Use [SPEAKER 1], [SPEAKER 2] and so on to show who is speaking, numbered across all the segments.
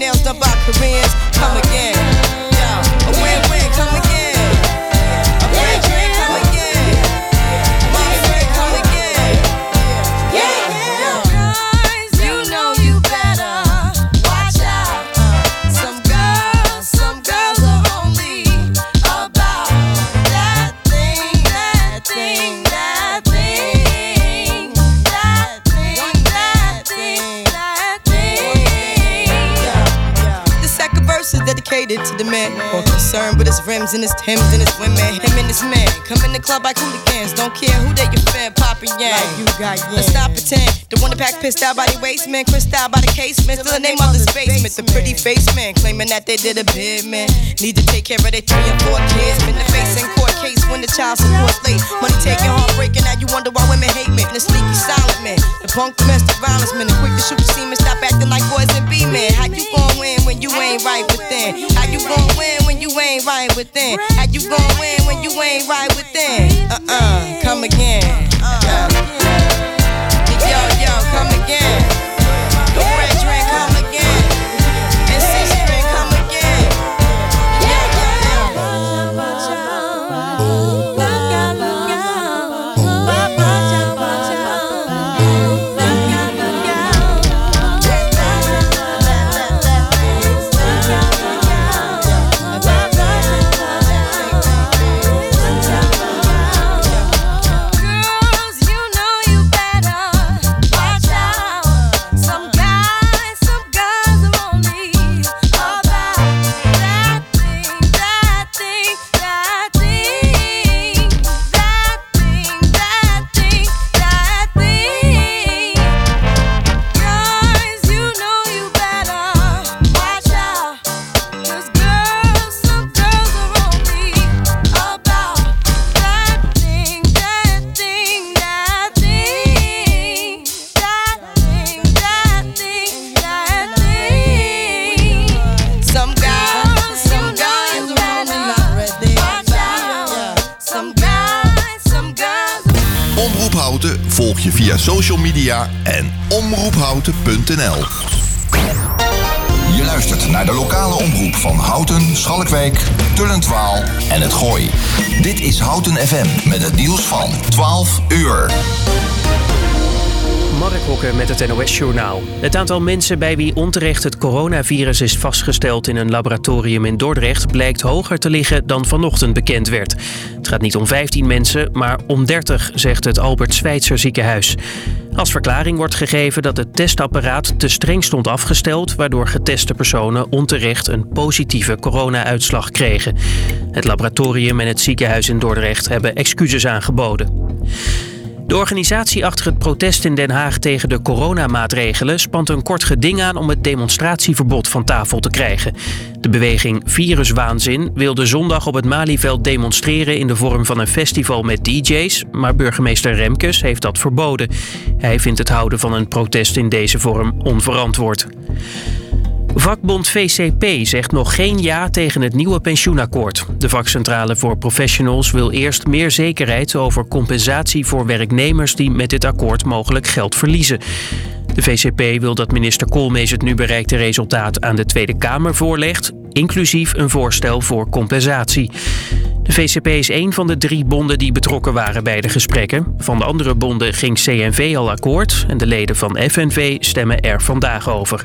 [SPEAKER 1] nails done by Koreans. Come again. Concerned with his rims and his Timbs and his women. Him and his man come in the club like hooligans. Don't care who they your fan, poppin' yang. you got Let's stop pretend. The one that pack pissed out by the waist man, crissed out by the casement. Still the name of the basement. The pretty face man claiming that they did a bid man. Need to take care of their three and four kids. Been the face court case when the child support late. Money taking, heartbreaking. Now you wonder why women hate me. The sneaky silent man, the punk domestic violence man, the quick to shoot the semen. Stop acting like boys and be men. How you gon' win when you ain't right within? How you gon' win when you ain't right within? How you gon' win when you ain't right within? Uh uh, come again. Yeah. Yo, yo, come again.
[SPEAKER 2] Je via social media en omroephouten.nl.
[SPEAKER 3] Je luistert naar de lokale omroep van Houten, Schalkwijk, Tullentwaal en het Gooi. Dit is Houten FM met het nieuws van 12 uur.
[SPEAKER 4] Mark Hokker met het NOS-journaal. Het aantal mensen bij wie onterecht het coronavirus is vastgesteld in een laboratorium in Dordrecht blijkt hoger te liggen dan vanochtend bekend werd. Het gaat niet om 15 mensen, maar om 30, zegt het Albert Schweitzer ziekenhuis. Als verklaring wordt gegeven dat het testapparaat te streng stond afgesteld, waardoor geteste personen onterecht een positieve corona-uitslag kregen. Het laboratorium en het ziekenhuis in Dordrecht hebben excuses aangeboden. De organisatie achter het protest in Den Haag tegen de coronamaatregelen spant een kort geding aan om het demonstratieverbod van tafel te krijgen. De beweging Viruswaanzin wilde zondag op het Malieveld demonstreren in de vorm van een festival met DJ's, maar burgemeester Remkes heeft dat verboden. Hij vindt het houden van een protest in deze vorm onverantwoord. Vakbond VCP zegt nog geen ja tegen het nieuwe pensioenakkoord. De vakcentrale voor professionals wil eerst meer zekerheid over compensatie voor werknemers die met dit akkoord mogelijk geld verliezen. De VCP wil dat minister Koolmees het nu bereikte resultaat aan de Tweede Kamer voorlegt, inclusief een voorstel voor compensatie. De VCP is een van de drie bonden die betrokken waren bij de gesprekken. Van de andere bonden ging CNV al akkoord en de leden van FNV stemmen er vandaag over.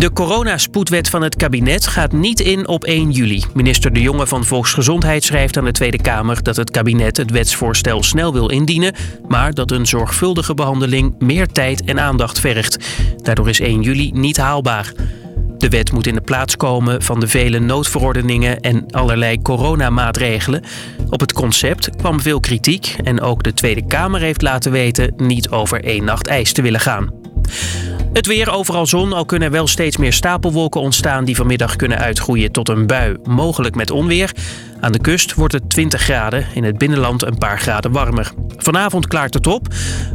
[SPEAKER 4] De coronaspoedwet van het kabinet gaat niet in op 1 juli. Minister De Jonge van Volksgezondheid schrijft aan de Tweede Kamer dat het kabinet het wetsvoorstel snel wil indienen, maar dat een zorgvuldige behandeling meer tijd en aandacht vergt. Daardoor is 1 juli niet haalbaar. De wet moet in de plaats komen van de vele noodverordeningen en allerlei coronamaatregelen. Op het concept kwam veel kritiek en ook de Tweede Kamer heeft laten weten niet over één nacht ijs te willen gaan. Het weer overal zon, al kunnen wel steeds meer stapelwolken ontstaan die vanmiddag kunnen uitgroeien tot een bui, mogelijk met onweer. Aan de kust wordt het 20 graden, in het binnenland een paar graden warmer. Vanavond klaart het op.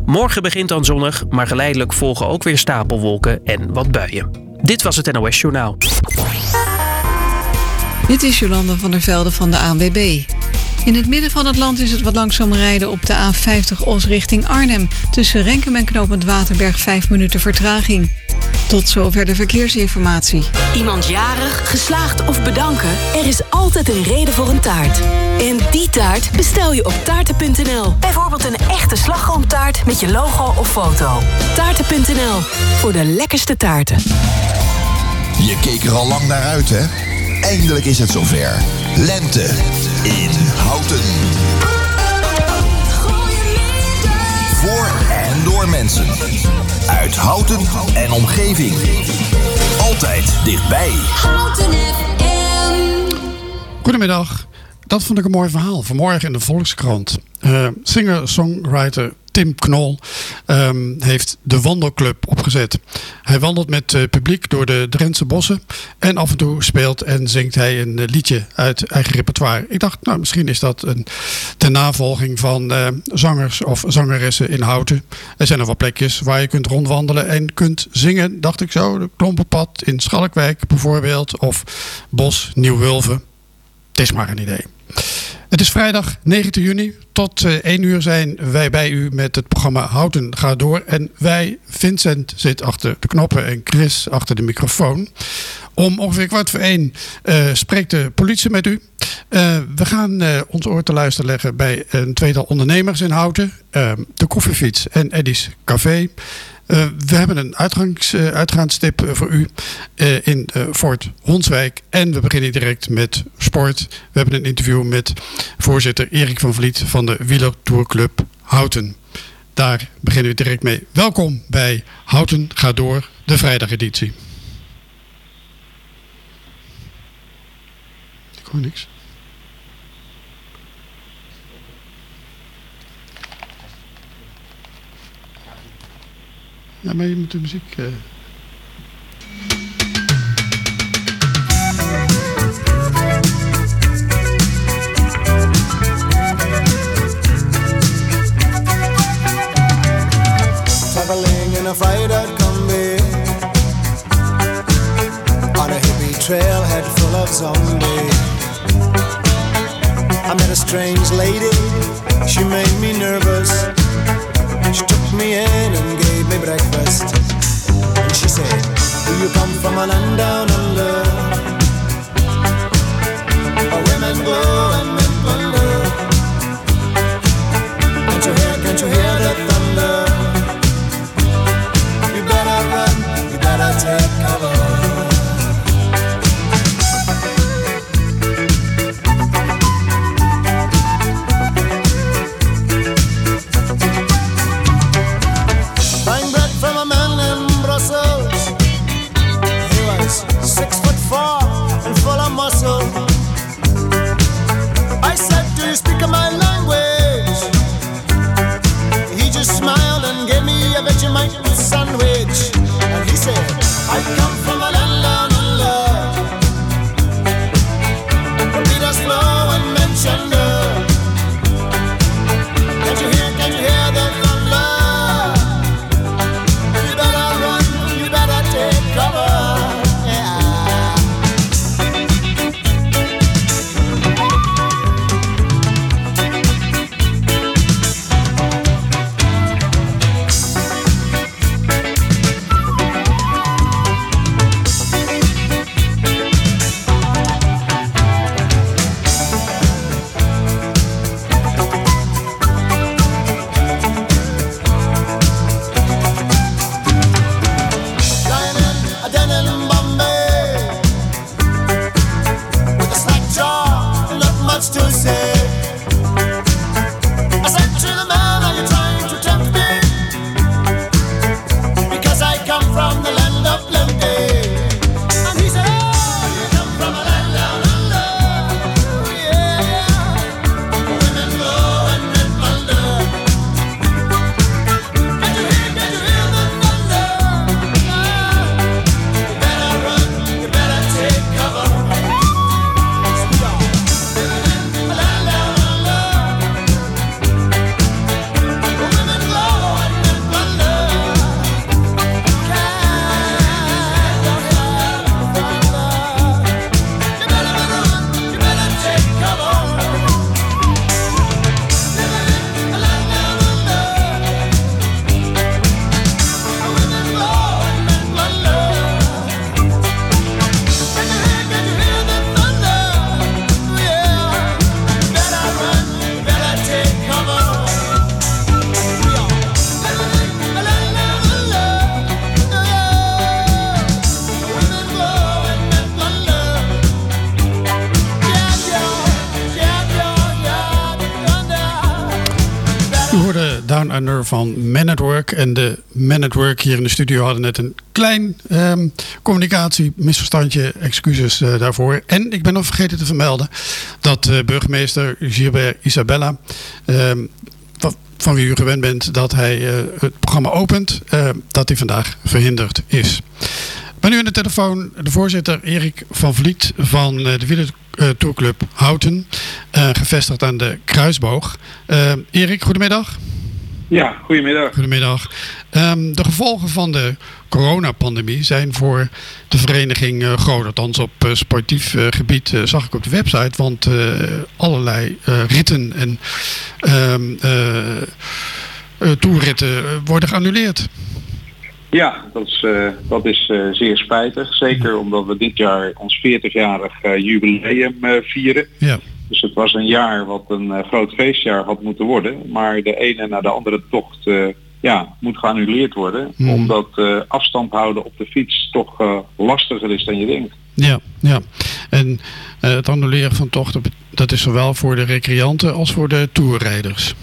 [SPEAKER 4] Morgen begint dan zonnig, maar geleidelijk volgen ook weer stapelwolken en wat buien. Dit was het NOS Journaal.
[SPEAKER 5] Dit is Jolanda van der Velde van de ANWB. In het midden van het land is het wat langzaam rijden op de A50 Os richting Arnhem. Tussen Renkum en Knopend Waterberg 5 minuten vertraging. Tot zover de verkeersinformatie.
[SPEAKER 6] Iemand jarig, geslaagd of bedanken? Er is altijd een reden voor een taart. En die taart bestel je op taarten.nl. Bijvoorbeeld een echte slagroomtaart met je logo of foto. Taarten.nl voor de lekkerste taarten.
[SPEAKER 3] Je keek er al lang naar uit, hè? Eindelijk is het zover. Lente in Houten. Voor en door mensen. Uit Houten en omgeving. Altijd dichtbij.
[SPEAKER 7] Houten FM.
[SPEAKER 8] Goedemiddag. Dat vond ik een mooi verhaal. Vanmorgen in de Volkskrant. Uh, Singer-songwriter Tim Knol um, heeft de wandelclub opgezet. Hij wandelt met uh, publiek door de Drentse bossen. En af en toe speelt en zingt hij een uh, liedje uit eigen repertoire. Ik dacht, nou, misschien is dat een ten navolging van uh, zangers of zangeressen in Houten. Er zijn nog wel plekjes waar je kunt rondwandelen en kunt zingen. Dacht ik zo. De Klompenpad in Schalkwijk bijvoorbeeld. Of Bos Nieuw-Wulven. Het is maar een idee. Het is vrijdag 19 juni. Tot uh, 1 uur zijn wij bij u met het programma Houten gaat door. En wij, Vincent zit achter de knoppen en Chris achter de microfoon. Om ongeveer kwart voor één uh, spreekt de politie met u. Uh, we gaan ons oor te luisteren leggen bij een tweetal ondernemers in Houten. de Koffiefiets en Eddy's Café. Uh, we hebben een uitgangs, uh, uitgaanstip voor u in Fort Honswijk. En we beginnen direct met sport. We hebben een interview met voorzitter Erik van Vliet van de Wielertourclub Houten. Daar beginnen we direct mee. Welkom bij Houten gaat door, de vrijdageditie. Ik hoor niks. Ja, maar je moet de muziek... Uh...
[SPEAKER 9] Traveling in a fried-out combi On a hippie trailhead full of zombies. I met a strange lady. She made me nervous. She took me in and gave me breakfast. And she said, Do you come from a land down under? Where women go and men plunder. Can't you hear, can't you hear I come from
[SPEAKER 8] Man. En de Man at Work hier in de studio hadden net een klein um, communicatie, misverstandje, excuses uh, daarvoor. En ik ben nog vergeten te vermelden dat uh, burgemeester Gilbert Isabella, um, van wie u gewend bent dat hij uh, het programma opent, dat hij vandaag verhinderd is. Maar nu aan de telefoon de voorzitter Erik van Vliet van de Wielertourclub Houten, gevestigd aan de Kruisboog. Erik, goedemiddag.
[SPEAKER 10] Ja, goedemiddag.
[SPEAKER 8] Goedemiddag. Um, de gevolgen van de coronapandemie zijn voor de vereniging uh, groot. Althans op uh, sportief uh, gebied zag ik op de website. Want allerlei ritten en um, toerritten worden geannuleerd.
[SPEAKER 10] Ja, dat is, dat is zeer spijtig. Zeker omdat we dit jaar ons 40-jarig jubileum vieren.
[SPEAKER 8] Ja.
[SPEAKER 10] Dus het was een jaar wat een groot feestjaar had moeten worden. Maar de ene na de andere tocht ja, moet geannuleerd worden.
[SPEAKER 8] Mhm.
[SPEAKER 10] Omdat uh, afstand houden op de fiets toch uh, lastiger is dan je denkt.
[SPEAKER 8] Ja, ja. En uh, het annuleren van tochten, dat is zowel voor de recreanten als voor de toerrijders.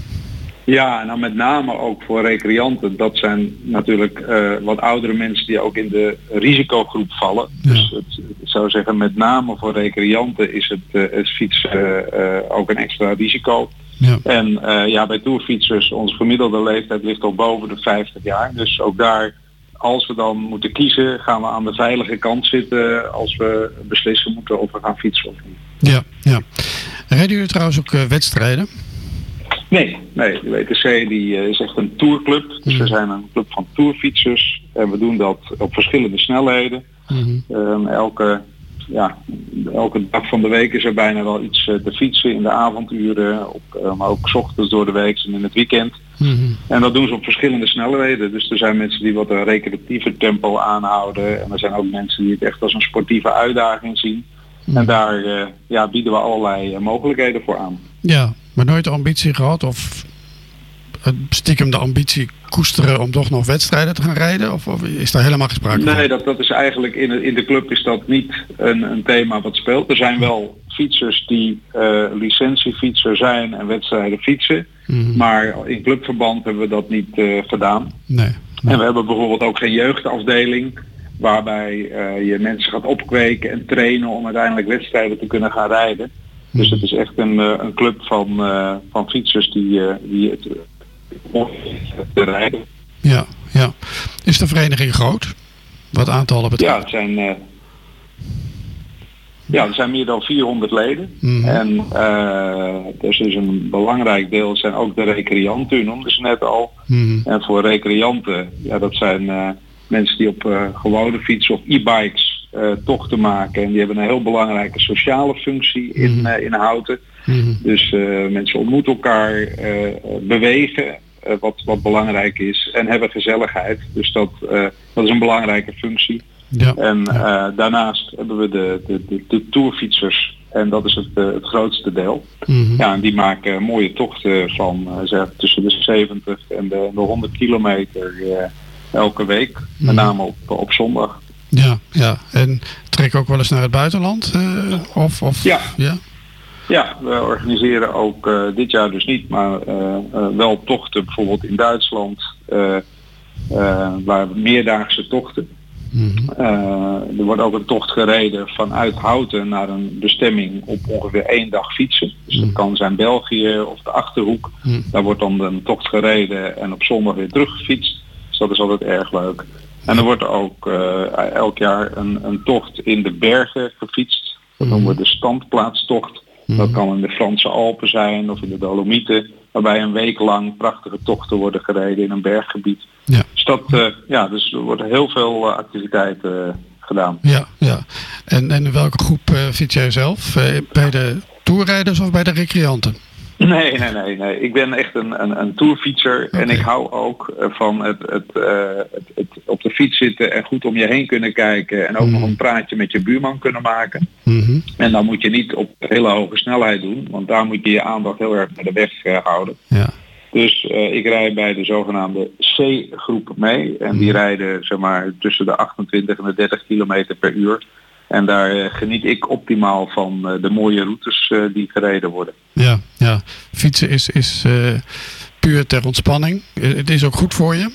[SPEAKER 10] Ja, nou met name ook voor recreanten. Dat zijn natuurlijk wat oudere mensen die ook in de risicogroep vallen.
[SPEAKER 8] Ja.
[SPEAKER 10] Dus het, ik zou zeggen met name voor recreanten is het, het fietsen ook een extra risico.
[SPEAKER 8] Ja.
[SPEAKER 10] En ja, bij toerfietsers, onze gemiddelde leeftijd ligt al boven de 50 jaar. Dus ook daar, als we dan moeten kiezen, gaan we aan de veilige kant zitten als we beslissen moeten of we gaan fietsen of niet.
[SPEAKER 8] Ja, ja. Rijden jullie trouwens ook wedstrijden?
[SPEAKER 10] Nee, nee. De WTC die, uh, is echt een tourclub. Dus we zijn een club van tourfietsers. En we doen dat op verschillende snelheden.
[SPEAKER 8] Mm
[SPEAKER 10] Um, elke ja, elke dag van de week is er bijna wel iets uh, te fietsen in de avonduren, op, uh, maar ook 's ochtends door de week en in het weekend.
[SPEAKER 8] -hmm.
[SPEAKER 10] En dat doen ze op verschillende snelheden. Dus er zijn mensen die wat een recreatiever tempo aanhouden. En er zijn ook mensen die het echt als een sportieve uitdaging zien. En daar uh, ja, bieden we allerlei mogelijkheden voor aan.
[SPEAKER 8] Ja, maar nooit de ambitie gehad of stiekem de ambitie koesteren om toch nog wedstrijden te gaan rijden? Of, of is daar helemaal geen sprake van?
[SPEAKER 10] Nee, dat, dat is eigenlijk in de, in de club is dat niet een, een thema wat speelt. Er zijn wel fietsers die uh, licentiefietser zijn en wedstrijden fietsen.
[SPEAKER 8] Mhm.
[SPEAKER 10] Mm. Maar in clubverband hebben we dat niet uh, gedaan.
[SPEAKER 8] Nee, nee.
[SPEAKER 10] En we hebben bijvoorbeeld ook geen jeugdafdeling waarbij uh, je mensen gaat opkweken en trainen om uiteindelijk wedstrijden te kunnen gaan rijden. Dus het is echt een, een club van, van fietsers die, die het te rijden.
[SPEAKER 8] Ja, ja. Is de vereniging groot? Wat aantallen betreft?
[SPEAKER 10] Ja, het zijn, ja, er zijn meer dan 400 leden.
[SPEAKER 8] Mhm.
[SPEAKER 10] Mm. En uh, dus is een belangrijk deel zijn ook de recreanten, u noemde ze net al.
[SPEAKER 8] Mm.
[SPEAKER 10] En voor recreanten, ja, dat zijn uh, mensen die op gewone fietsen of e-bikes tochten maken. En die hebben een heel belangrijke sociale functie in,
[SPEAKER 8] Mhm.
[SPEAKER 10] in Houten.
[SPEAKER 8] Mm.
[SPEAKER 10] Dus mensen ontmoeten elkaar, bewegen, uh, wat, wat belangrijk is. En hebben gezelligheid. Dus dat, uh, dat is een belangrijke functie.
[SPEAKER 8] Ja.
[SPEAKER 10] En uh, daarnaast hebben we de, de, de, de tourfietsers. En dat is het, het grootste deel.
[SPEAKER 8] Mm -hmm.
[SPEAKER 10] Ja, en die maken mooie tochten van zeg, tussen de 70 en de, de 100 kilometer elke week. Met name op, op zondag.
[SPEAKER 8] Ja, ja. En trek ook wel eens naar het buitenland? of, of,
[SPEAKER 10] ja.
[SPEAKER 8] ja.
[SPEAKER 10] Ja, we organiseren ook uh, dit jaar dus niet, maar uh, uh, wel tochten bijvoorbeeld in Duitsland, waar meerdaagse tochten.
[SPEAKER 8] Mm
[SPEAKER 10] -hmm. er wordt ook een tocht gereden vanuit Houten naar een bestemming op ongeveer één dag fietsen. Dus dat kan zijn België of de Achterhoek.
[SPEAKER 8] Mm -hmm.
[SPEAKER 10] Daar wordt dan een tocht gereden en op zondag weer teruggefietst. Dus dat is altijd erg leuk. En er wordt ook elk jaar een, een tocht in de bergen gefietst. Dat noemen we de standplaatstocht. Dat kan in de Franse Alpen zijn of in de Dolomieten, waarbij een week lang prachtige tochten worden gereden in een berggebied.
[SPEAKER 8] Ja.
[SPEAKER 10] Dus, dat, uh, ja, dus er worden heel veel uh, activiteiten gedaan.
[SPEAKER 8] Ja, ja. En, en in welke groep fiets jij zelf? bij de toerrijders of bij de recreanten?
[SPEAKER 10] Nee, nee, nee, nee. Ik ben echt een, een, een tourfietser okay. en ik hou ook van het, het, uh, het, het, op de fiets zitten en goed om je heen kunnen kijken en ook mm. nog een praatje met je buurman kunnen maken.
[SPEAKER 8] Mm -hmm.
[SPEAKER 10] En dan moet je niet op hele hoge snelheid doen, want daar moet je je aandacht heel erg bij de weg uh, houden.
[SPEAKER 8] Ja.
[SPEAKER 10] Dus uh, ik rijd bij de zogenaamde C-groep mee en die mm. rijden zeg maar tussen de 28 en de 30 kilometer per uur. En daar uh, geniet ik optimaal van uh, de mooie routes uh, die gereden worden.
[SPEAKER 8] Ja, ja. fietsen is, is puur ter ontspanning. Eh, Het is ook goed voor je.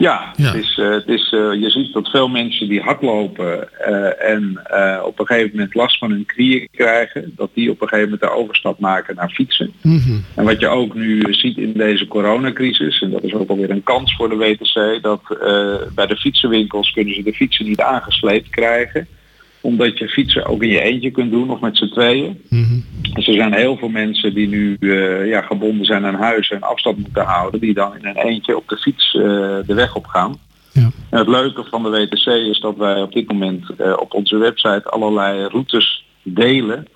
[SPEAKER 10] Ja,
[SPEAKER 8] Ja.
[SPEAKER 10] Het is, eh, het is, eh, je ziet dat veel mensen die hardlopen eh, en op een gegeven moment last van hun knieën krijgen, dat die op een gegeven moment de overstap maken naar fietsen.
[SPEAKER 8] Mhm.
[SPEAKER 10] En wat je ook nu ziet in deze coronacrisis, en dat is ook alweer een kans voor de WTC, dat bij de fietsenwinkels kunnen ze de fietsen niet aangesleept krijgen. Omdat je fietsen ook in je eentje kunt doen of met z'n tweeën.
[SPEAKER 8] Mhm.
[SPEAKER 10] Dus er zijn heel veel mensen die nu eh, ja, gebonden zijn aan huis en afstand moeten houden, die dan in een eentje op de fiets eh, de weg op gaan.
[SPEAKER 8] Ja.
[SPEAKER 10] En het leuke van de WTC is dat wij op dit moment eh, op onze website allerlei routes delen.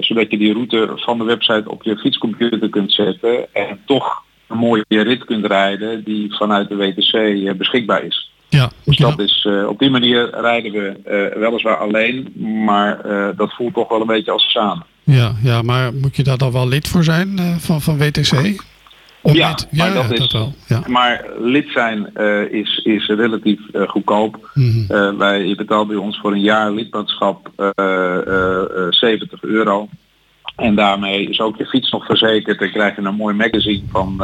[SPEAKER 10] zodat je die route van de website op je fietscomputer kunt zetten en toch een mooie rit kunt rijden die vanuit de WTC beschikbaar is.
[SPEAKER 8] Ja,
[SPEAKER 10] Dus
[SPEAKER 8] ja.
[SPEAKER 10] dat is, eh, op die manier rijden we eh, weliswaar alleen, maar eh, dat voelt toch wel een beetje als samen.
[SPEAKER 8] Ja, ja, maar moet je daar dan wel lid voor zijn van, van WTC?
[SPEAKER 10] Ja,
[SPEAKER 8] lid-
[SPEAKER 10] maar
[SPEAKER 8] ja,
[SPEAKER 10] dat
[SPEAKER 8] ja,
[SPEAKER 10] is-
[SPEAKER 8] dat wel. Ja.
[SPEAKER 10] Maar lid zijn is, is relatief goedkoop.
[SPEAKER 8] Mhm.
[SPEAKER 10] Wij, je betaalt bij ons voor een jaar lidmaatschap eh, eh, eh, 70 euro. En daarmee is ook je fiets nog verzekerd. Dan krijg je een mooi magazine van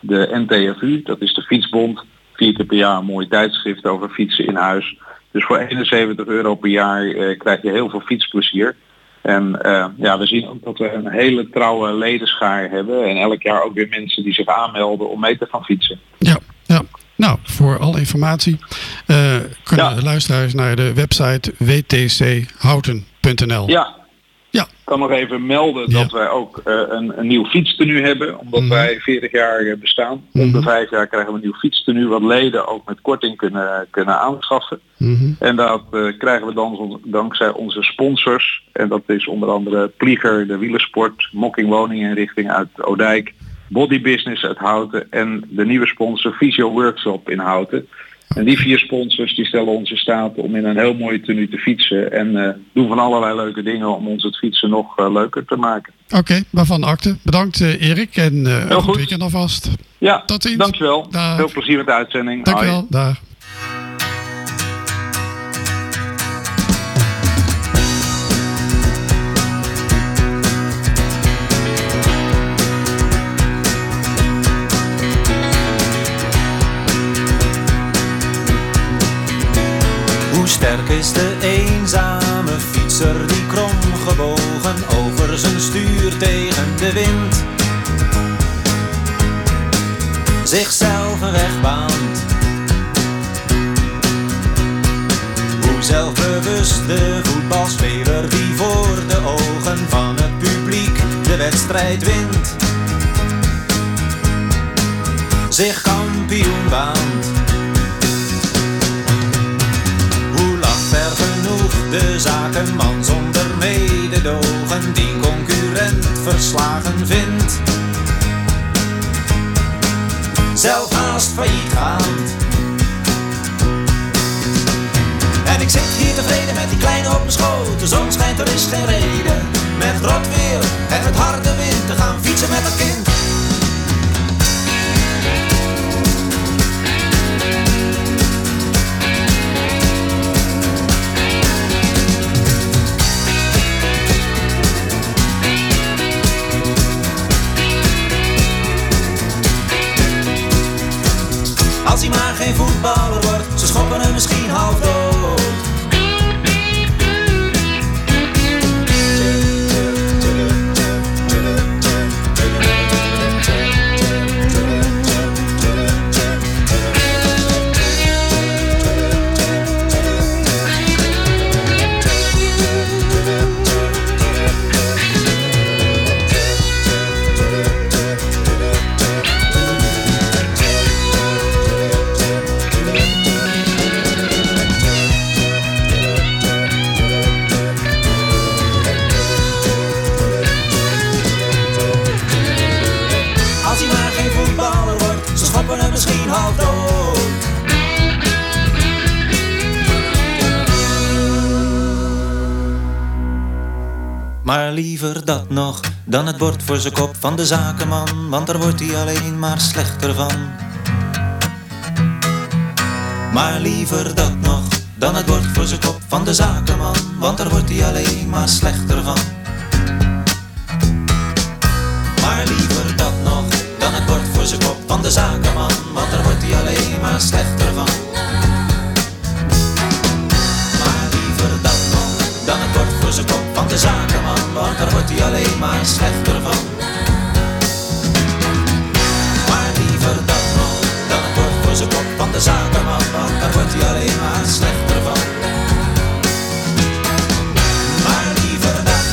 [SPEAKER 10] de NTFU. Dat is de Fietsbond. Vier keer per jaar een mooi tijdschrift over fietsen in huis. Dus voor 71 euro per jaar eh, krijg je heel veel fietsplezier. En eh, ja, we zien ook dat we een hele trouwe ledenschaar hebben. En elk jaar ook weer mensen die zich aanmelden om mee te gaan fietsen.
[SPEAKER 8] Ja, ja. Nou, voor alle informatie eh, kunnen
[SPEAKER 10] Ja.
[SPEAKER 8] luisteraars naar de website wtchouten.nl.
[SPEAKER 10] Ja. Kan nog even melden
[SPEAKER 8] Ja.
[SPEAKER 10] dat wij ook eh, een, een nieuw fietstenu hebben. Omdat
[SPEAKER 8] Mhm.
[SPEAKER 10] wij 40 jaar eh, bestaan. Om de
[SPEAKER 8] Mhm.
[SPEAKER 10] vijf jaar krijgen we een nieuw fietstenu wat leden ook met korting kunnen, kunnen aanschaffen.
[SPEAKER 8] Mhm.
[SPEAKER 10] En dat eh, krijgen we dan dankzij onze sponsors. En dat is onder andere Plieger, de wielersport, Mokking Woninginrichting uit Odijk, Body Business uit Houten en de nieuwe sponsor Visio Workshop in Houten. En die vier sponsors die stellen ons in staat om in een heel mooie tenue te fietsen. En eh, doen van allerlei leuke dingen om ons het fietsen nog eh, leuker te maken.
[SPEAKER 8] Oké, waarvan akte. Bedankt eh, Erik en eh een goed weekend alvast.
[SPEAKER 10] Ja,
[SPEAKER 8] Tot ziens.
[SPEAKER 10] dankjewel.
[SPEAKER 8] Dag.
[SPEAKER 10] Veel plezier met de uitzending. Hoi.
[SPEAKER 8] Dankjewel. Dag.
[SPEAKER 11] Sterk is de eenzame fietser die kromgebogen over zijn stuur tegen de wind zichzelf een weg baant? Hoe zelfbewust de voetbalspeler die voor de ogen van het publiek de wedstrijd wint zich kampioen baant? De zakenman zonder mededogen die concurrent verslagen vindt? Zelf haast failliet gaand. En ik zit hier tevreden met die kleine op mijn schoot. De zon schijnt, er is geen reden. Met rot weer en met harde wind te gaan fietsen met het kind. Nog dan het bord voor zijn kop van de zakenman, want daar wordt hij alleen maar slechter van. Maar liever dat nog dan het bord voor zijn kop van de zakenman, want daar wordt hij alleen maar slechter van.
[SPEAKER 12] Maar liever dat nog dan het bord voor zijn kop van de zakenman, want daar wordt hij alleen maar slechter van. Maar liever dat nog dan het bord voor zijn kop de zakenman, want daar wordt hij alleen maar slechter van. Maar liever dat dan het bord voor zijn kop van de zakenman, want daar wordt hij alleen maar slechter van. Maar liever dat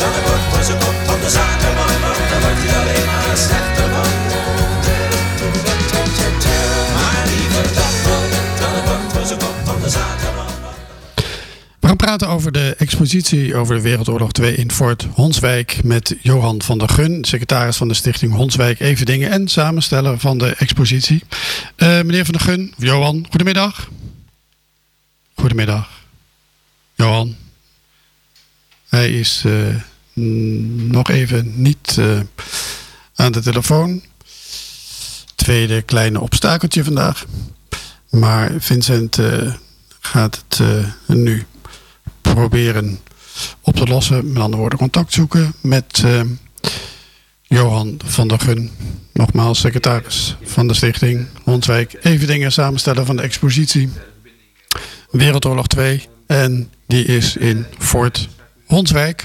[SPEAKER 12] dan het bord voor zijn kop van de zakenman, want daar wordt hij alleen maar slechter van. Maar liever dat nog dan het bord voor zijn kop van de zakenman.
[SPEAKER 8] Praten over de expositie over de Wereldoorlog 2 in Fort Honswijk met Johan van der Gun, secretaris van de Stichting Honswijk Everdingen en samensteller van de expositie. Eh, meneer van der Gun, Johan, goedemiddag. Goedemiddag. Johan. Hij is eh, nog even niet eh, aan de telefoon. Tweede kleine obstakeltje vandaag. Maar Vincent gaat het nu proberen op te lossen. Met andere woorden, contact zoeken met eh, Johan van der Gun. Nogmaals, secretaris van de stichting Honswijk. Even dingen samenstellen van de expositie. Wereldoorlog 2. En die is in Fort Honswijk.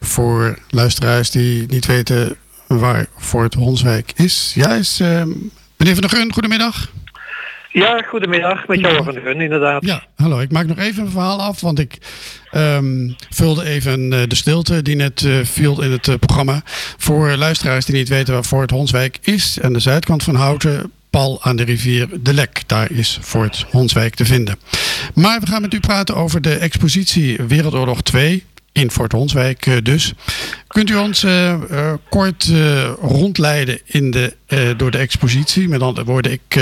[SPEAKER 8] Voor luisteraars die niet weten waar Fort Honswijk is. Ja, is eh, meneer van der Gun, goedemiddag.
[SPEAKER 13] Ja, goedemiddag. Met Johan van der Gun, inderdaad.
[SPEAKER 8] Ja, hallo. Ik maak nog even een verhaal af, want ik ehm, vulde even eh, de stilte die net eh, viel in het eh, programma. Voor luisteraars die niet weten waar Fort Honswijk is, aan de zuidkant van Houten, pal aan de rivier De Lek. Daar is Fort Honswijk te vinden. Maar we gaan met u praten over de expositie Wereldoorlog 2. In Fort Honswijk eh, dus. Kunt u ons eh, eh, kort eh, rondleiden in de, door de expositie? Met andere woorden, ik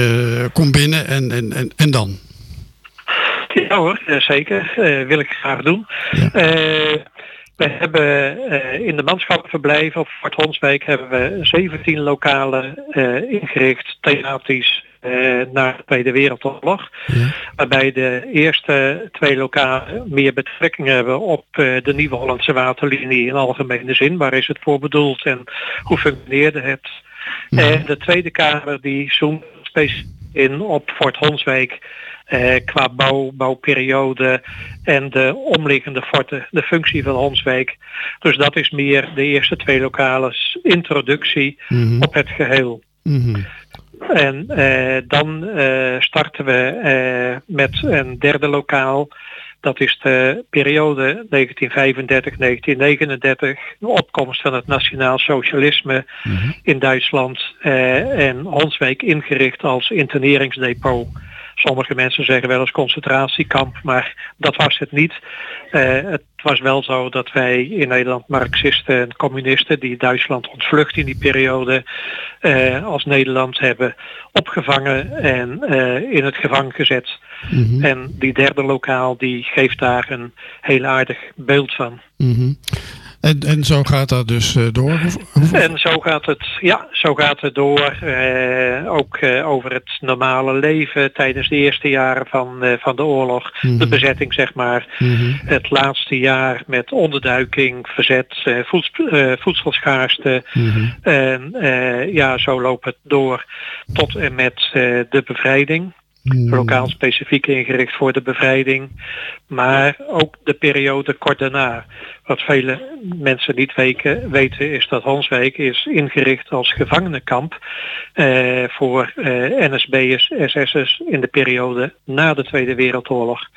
[SPEAKER 8] kom binnen en, en, en, en dan?
[SPEAKER 13] Ja hoor, zeker. Wil ik graag doen. We hebben eh, in de manschappenverblijven op Fort Honswijk hebben we 17 lokalen eh, ingericht thematisch eh, na de Tweede Wereldoorlog. Waarbij de eerste twee lokalen meer betrekking hebben op de Nieuwe Hollandse Waterlinie in algemene zin. Waar is het voor bedoeld en hoe functioneerde het? En de tweede kamer die zoomt specifiek in op Fort Honswijk qua bouw, bouwperiode en de omliggende forten, de functie van Honswijk. Dus dat is meer de eerste twee lokales introductie op het geheel. En eh, dan eh, starten we eh, met een derde lokaal. Dat is de periode 1935-1939, de opkomst van het nationaal socialisme in Duitsland eh, en Honswijk ingericht als interneringsdepot. Sommige mensen zeggen wel eens concentratiekamp, maar dat was het niet. Eh, het was wel zo dat wij in Nederland Marxisten en communisten die Duitsland ontvlucht in die periode eh, als Nederland hebben opgevangen en eh, in het gevangen gezet. En die derde lokaal die geeft daar een heel aardig beeld van.
[SPEAKER 8] Mhm. En, en zo gaat dat dus eh, door?
[SPEAKER 13] En zo gaat het, ja, zo gaat het door. eh, ook eh, over het normale leven tijdens de eerste jaren van, van de oorlog. De
[SPEAKER 8] Mhm.
[SPEAKER 13] bezetting, zeg maar. Het laatste jaar met onderduiking, verzet, voeds- voedselschaarste. En eh, ja, zo loopt het door tot en met de bevrijding. Lokaal specifiek ingericht voor de bevrijding. Maar ook de periode kort daarna. Wat vele mensen niet weken, weten is dat Honswijk is ingericht als gevangenenkamp eh, voor eh, NSB'ers, SS'ers in de periode na de Tweede Wereldoorlog.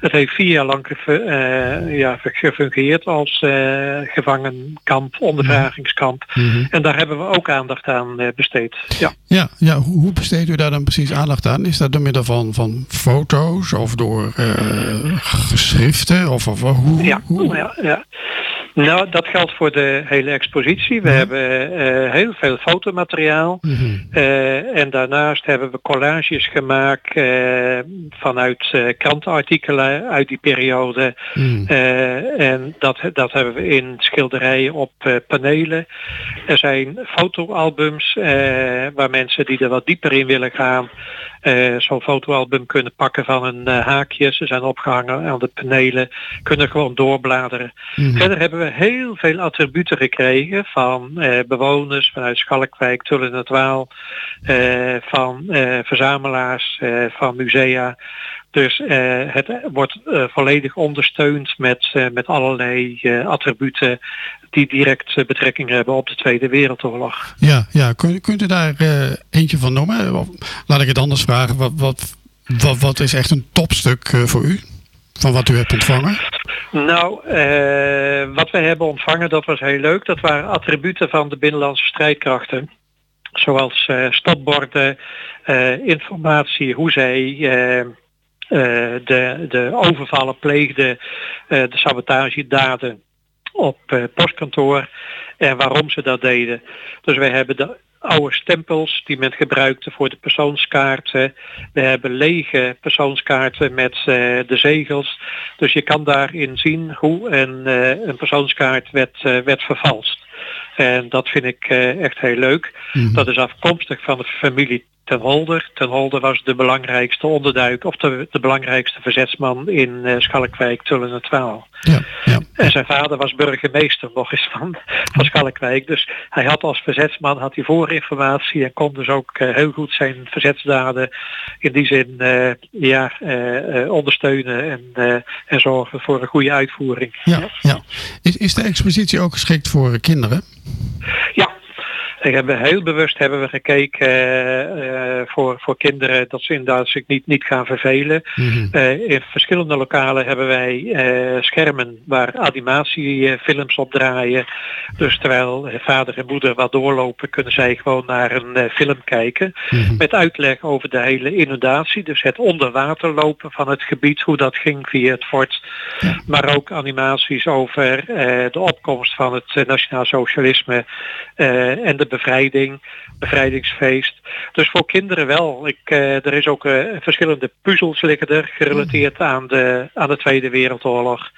[SPEAKER 13] Het heeft vier jaar lang eh, ja, gefungeerd als eh, gevangenkamp, ondervragingskamp. En daar hebben we ook aandacht aan eh, besteed. Ja.
[SPEAKER 8] Ja, ja hoe, hoe besteedt u daar dan precies aandacht aan? Is dat door middel van, van foto's of door eh, geschriften? Of, of hoe,
[SPEAKER 13] Ja, ja, ja. Nou, dat geldt voor de hele expositie. We hebben eh, heel veel fotomateriaal. Eh, en daarnaast hebben we collages gemaakt eh, vanuit krantenartikelen uit die periode. Eh, en dat, dat hebben we in schilderijen op panelen. Er zijn fotoalbums waar mensen die er wat dieper in willen gaan eh, zo'n fotoalbum kunnen pakken van een eh, haakje. Ze zijn opgehangen aan de panelen, kunnen gewoon doorbladeren.
[SPEAKER 14] Mhm.
[SPEAKER 13] Verder hebben we heel veel attributen gekregen van eh, bewoners vanuit Schalkwijk, Tullen en het Waal, van verzamelaars, van musea. Dus eh, het wordt eh, volledig ondersteund met, eh, met allerlei eh, attributen die direct eh, betrekking hebben op de Tweede Wereldoorlog.
[SPEAKER 8] Ja, ja. Kunt, kunt u daar eh, eentje van noemen? Of Laat ik het anders vragen. Wat, wat, wat, wat is echt een topstuk eh, voor u? Van wat u hebt ontvangen?
[SPEAKER 13] Nou, eh, wat wij hebben ontvangen, dat was heel leuk. Dat waren attributen van de binnenlandse strijdkrachten. Zoals eh, stadborden, eh, informatie, hoe zij eh, eh, de, de overvallen pleegden, eh, de sabotagedaden op eh, postkantoor en waarom ze dat deden. Dus wij hebben de oude stempels die men gebruikte voor de persoonskaarten. We hebben lege persoonskaarten met eh, de zegels. Dus je kan daarin zien hoe een, eh, een persoonskaart werd, eh, werd vervalst. En dat vind ik eh, echt heel leuk. Dat is afkomstig van de familie Ten Holder. Ten Holder was de belangrijkste onderduik of de, de belangrijkste verzetsman in eh, Schalkwijk, Tullen en Twaal. En zijn vader was burgemeester nog eens van, van Schalkwijk. Dus hij had als verzetsman had hij voorinformatie en kon dus ook eh, heel goed zijn verzetsdaden in die zin eh, ja, ondersteunen en, en zorgen voor een goede uitvoering.
[SPEAKER 8] Ja, ja. Is, is de expositie ook geschikt voor kinderen?
[SPEAKER 13] Ja, ik heb heel bewust hebben we gekeken eh, eh, voor, voor kinderen dat ze inderdaad zich niet, niet gaan vervelen. Eh, in verschillende lokalen hebben wij schermen waar animatiefilms op draaien. Dus terwijl vader en moeder wat doorlopen, kunnen zij gewoon naar een film kijken. Met uitleg over de hele inundatie. Dus het onder water lopen van het gebied, hoe dat ging via het fort. Maar ook animaties over de opkomst van het nationaal socialisme en de bevrijding, bevrijdingsfeest. Dus voor kinderen wel. Ik, eh, er is ook eh, verschillende puzzels liggen er gerelateerd aan de, aan de Tweede Wereldoorlog.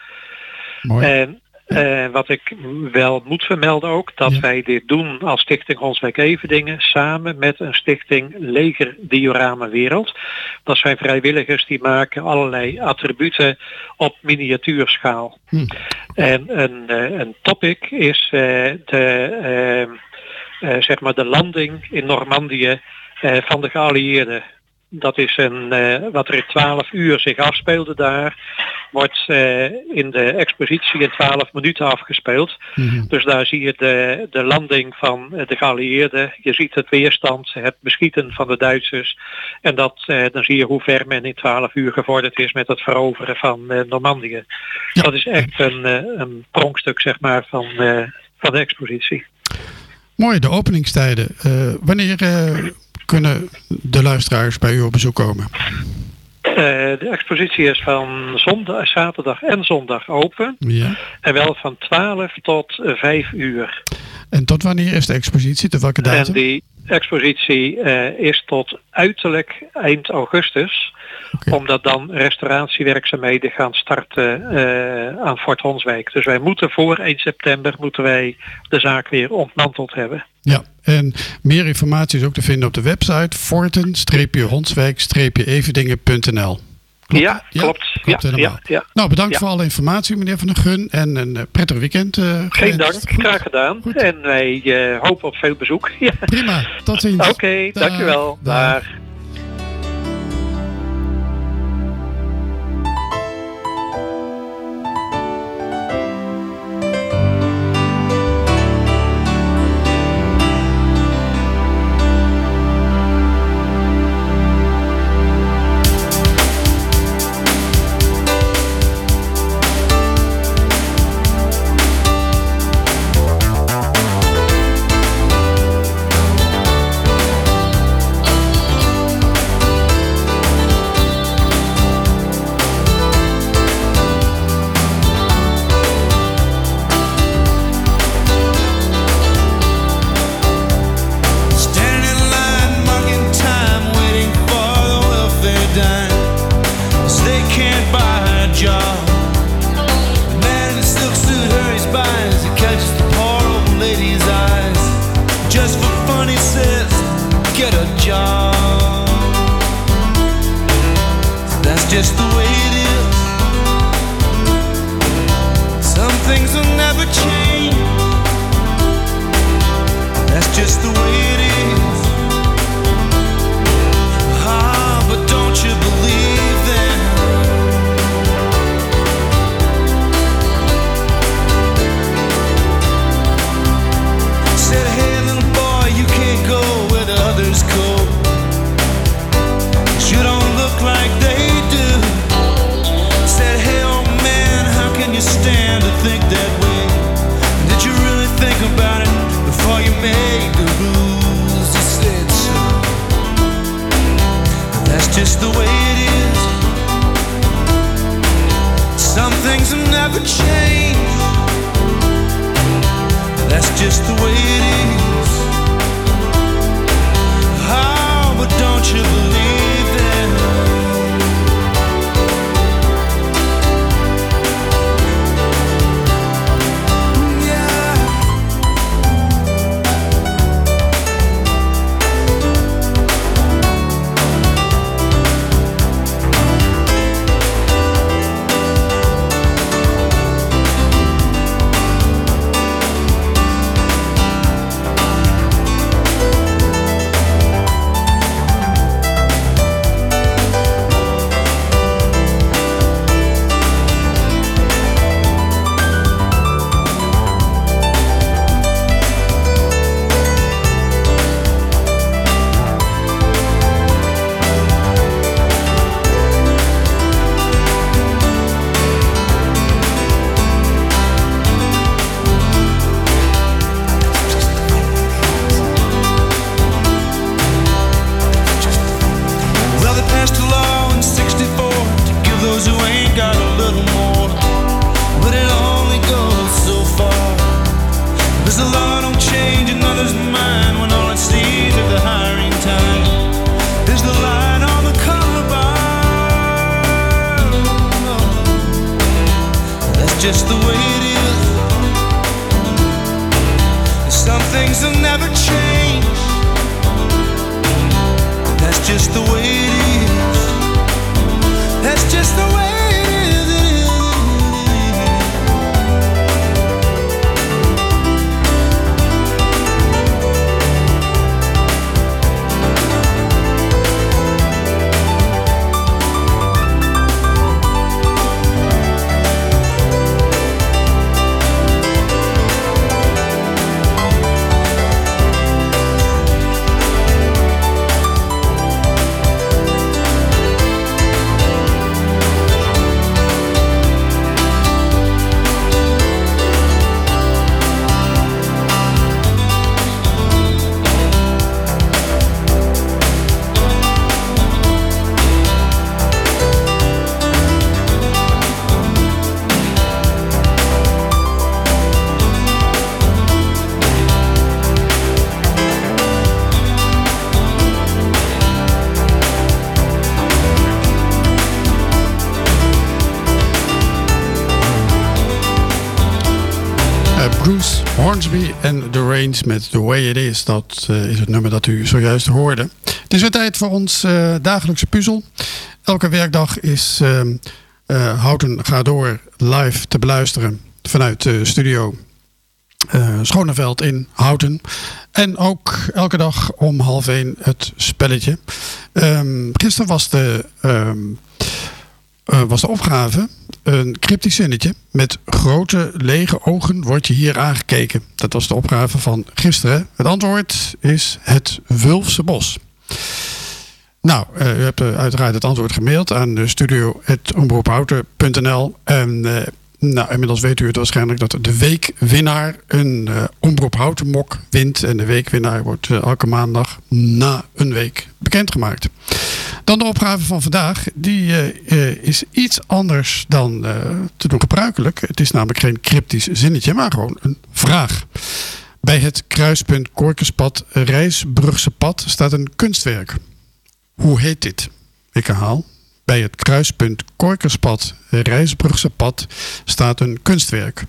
[SPEAKER 13] En eh, wat ik wel moet vermelden ook, dat wij dit doen als Stichting Honswijk Everdingen samen met een stichting Leger Diorama Wereld. Dat zijn vrijwilligers die maken allerlei attributen op miniatuurschaal. En een, een topic is de, zeg maar de landing in Normandië eh, van de geallieerden. Dat is een, eh, wat er in 12 uur zich afspeelde daar, wordt eh, in de expositie in 12 minuten afgespeeld. Dus daar zie je de, de landing van eh, de geallieerden. Je ziet het weerstand, het beschieten van de Duitsers. En dat, eh, dan zie je hoe ver men in 12 uur gevorderd is met het veroveren van eh, Normandië. Dat is echt een, eh, een pronkstuk zeg maar, van, eh, van de expositie.
[SPEAKER 8] Mooi, de openingstijden. Eh, wanneer eh, kunnen de luisteraars bij u op bezoek komen?
[SPEAKER 13] Eh, de expositie is van zondag, zaterdag en zondag open.
[SPEAKER 8] Ja.
[SPEAKER 13] En wel van 12 tot eh, 5 uur.
[SPEAKER 8] En tot wanneer is de expositie? Tot welke
[SPEAKER 13] En
[SPEAKER 8] datum?
[SPEAKER 13] die expositie eh, is tot uiterlijk eind augustus. Omdat dan restauratiewerkzaamheden gaan starten eh, aan Fort Honswijk. Dus wij moeten voor 1 september moeten wij de zaak weer ontmanteld hebben.
[SPEAKER 8] Ja, en meer informatie is ook te vinden op de website forten-honswijk-everdingen.nl.
[SPEAKER 13] Ja, klopt.
[SPEAKER 8] Klopt
[SPEAKER 13] ja,
[SPEAKER 8] helemaal.
[SPEAKER 13] ja.
[SPEAKER 8] Nou, bedankt voor alle informatie, meneer Van der Gun. En een eh, prettig weekend. eh,
[SPEAKER 13] Geen dank, graag gedaan. En wij eh, hopen op veel bezoek.
[SPEAKER 8] Prima, tot ziens.
[SPEAKER 13] Oké, dankjewel. Dag.
[SPEAKER 8] Met The Way It Is. Dat eh, is het nummer dat u zojuist hoorde. Het is weer tijd voor ons eh, dagelijkse puzzel. Elke werkdag is ehm, eh, Houten Ga Door live te beluisteren vanuit de studio Schoneveld in Houten. En ook elke dag om half één het spelletje. Ehm, gisteren was de, ehm, eh, was de opgave een cryptisch zinnetje. Met grote lege ogen wordt je hier aangekeken. Dat was de opgave van gisteren. Het antwoord is het Wulfse Bos. Nou, eh, u hebt eh, uiteraard het antwoord gemaild aan de studio.omroephouten.nl. En eh, nou, inmiddels weet u het waarschijnlijk dat de weekwinnaar een eh Omroep Houten mok wint. En de weekwinnaar wordt eh, elke maandag na een week bekendgemaakt. Dan de opgave van vandaag. Die eh, eh, is iets anders dan eh, te doen gebruikelijk. Het is namelijk geen cryptisch zinnetje, maar gewoon een vraag. Bij het kruispunt Korkenspad Rijsbrugse pad staat een kunstwerk. Hoe heet dit? Ik herhaal. Bij het kruispunt Korkerspad Rijsbrugse pad staat een kunstwerk.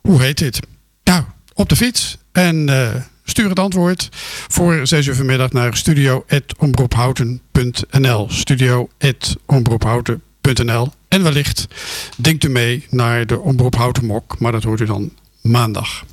[SPEAKER 8] Hoe heet dit? Nou, op de fiets. En stuur het antwoord voor 6 uur vanmiddag naar studio.omroephouten.nl studio.omroephouten.nl omroephouten.nl. En wellicht denkt u mee naar de Omroep Houten Mok, maar dat hoort u dan maandag.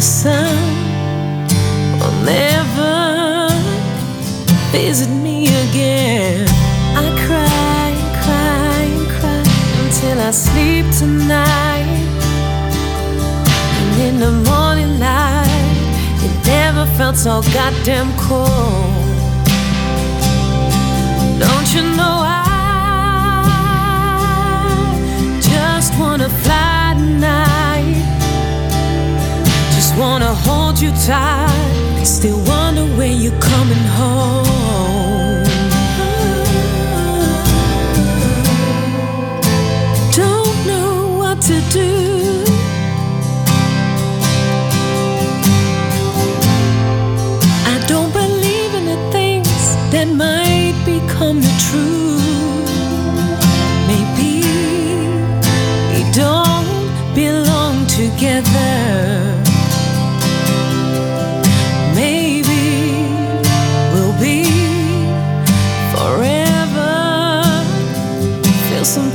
[SPEAKER 15] The sun will never visit me again. I cry and cry and cry until I sleep tonight. And in the morning light, it never felt so goddamn cold. Don't you know I hold you tight. Still wonder when you're coming home. Don't know what to do. I don't believe in the things that might become the truth. Maybe we don't belong together.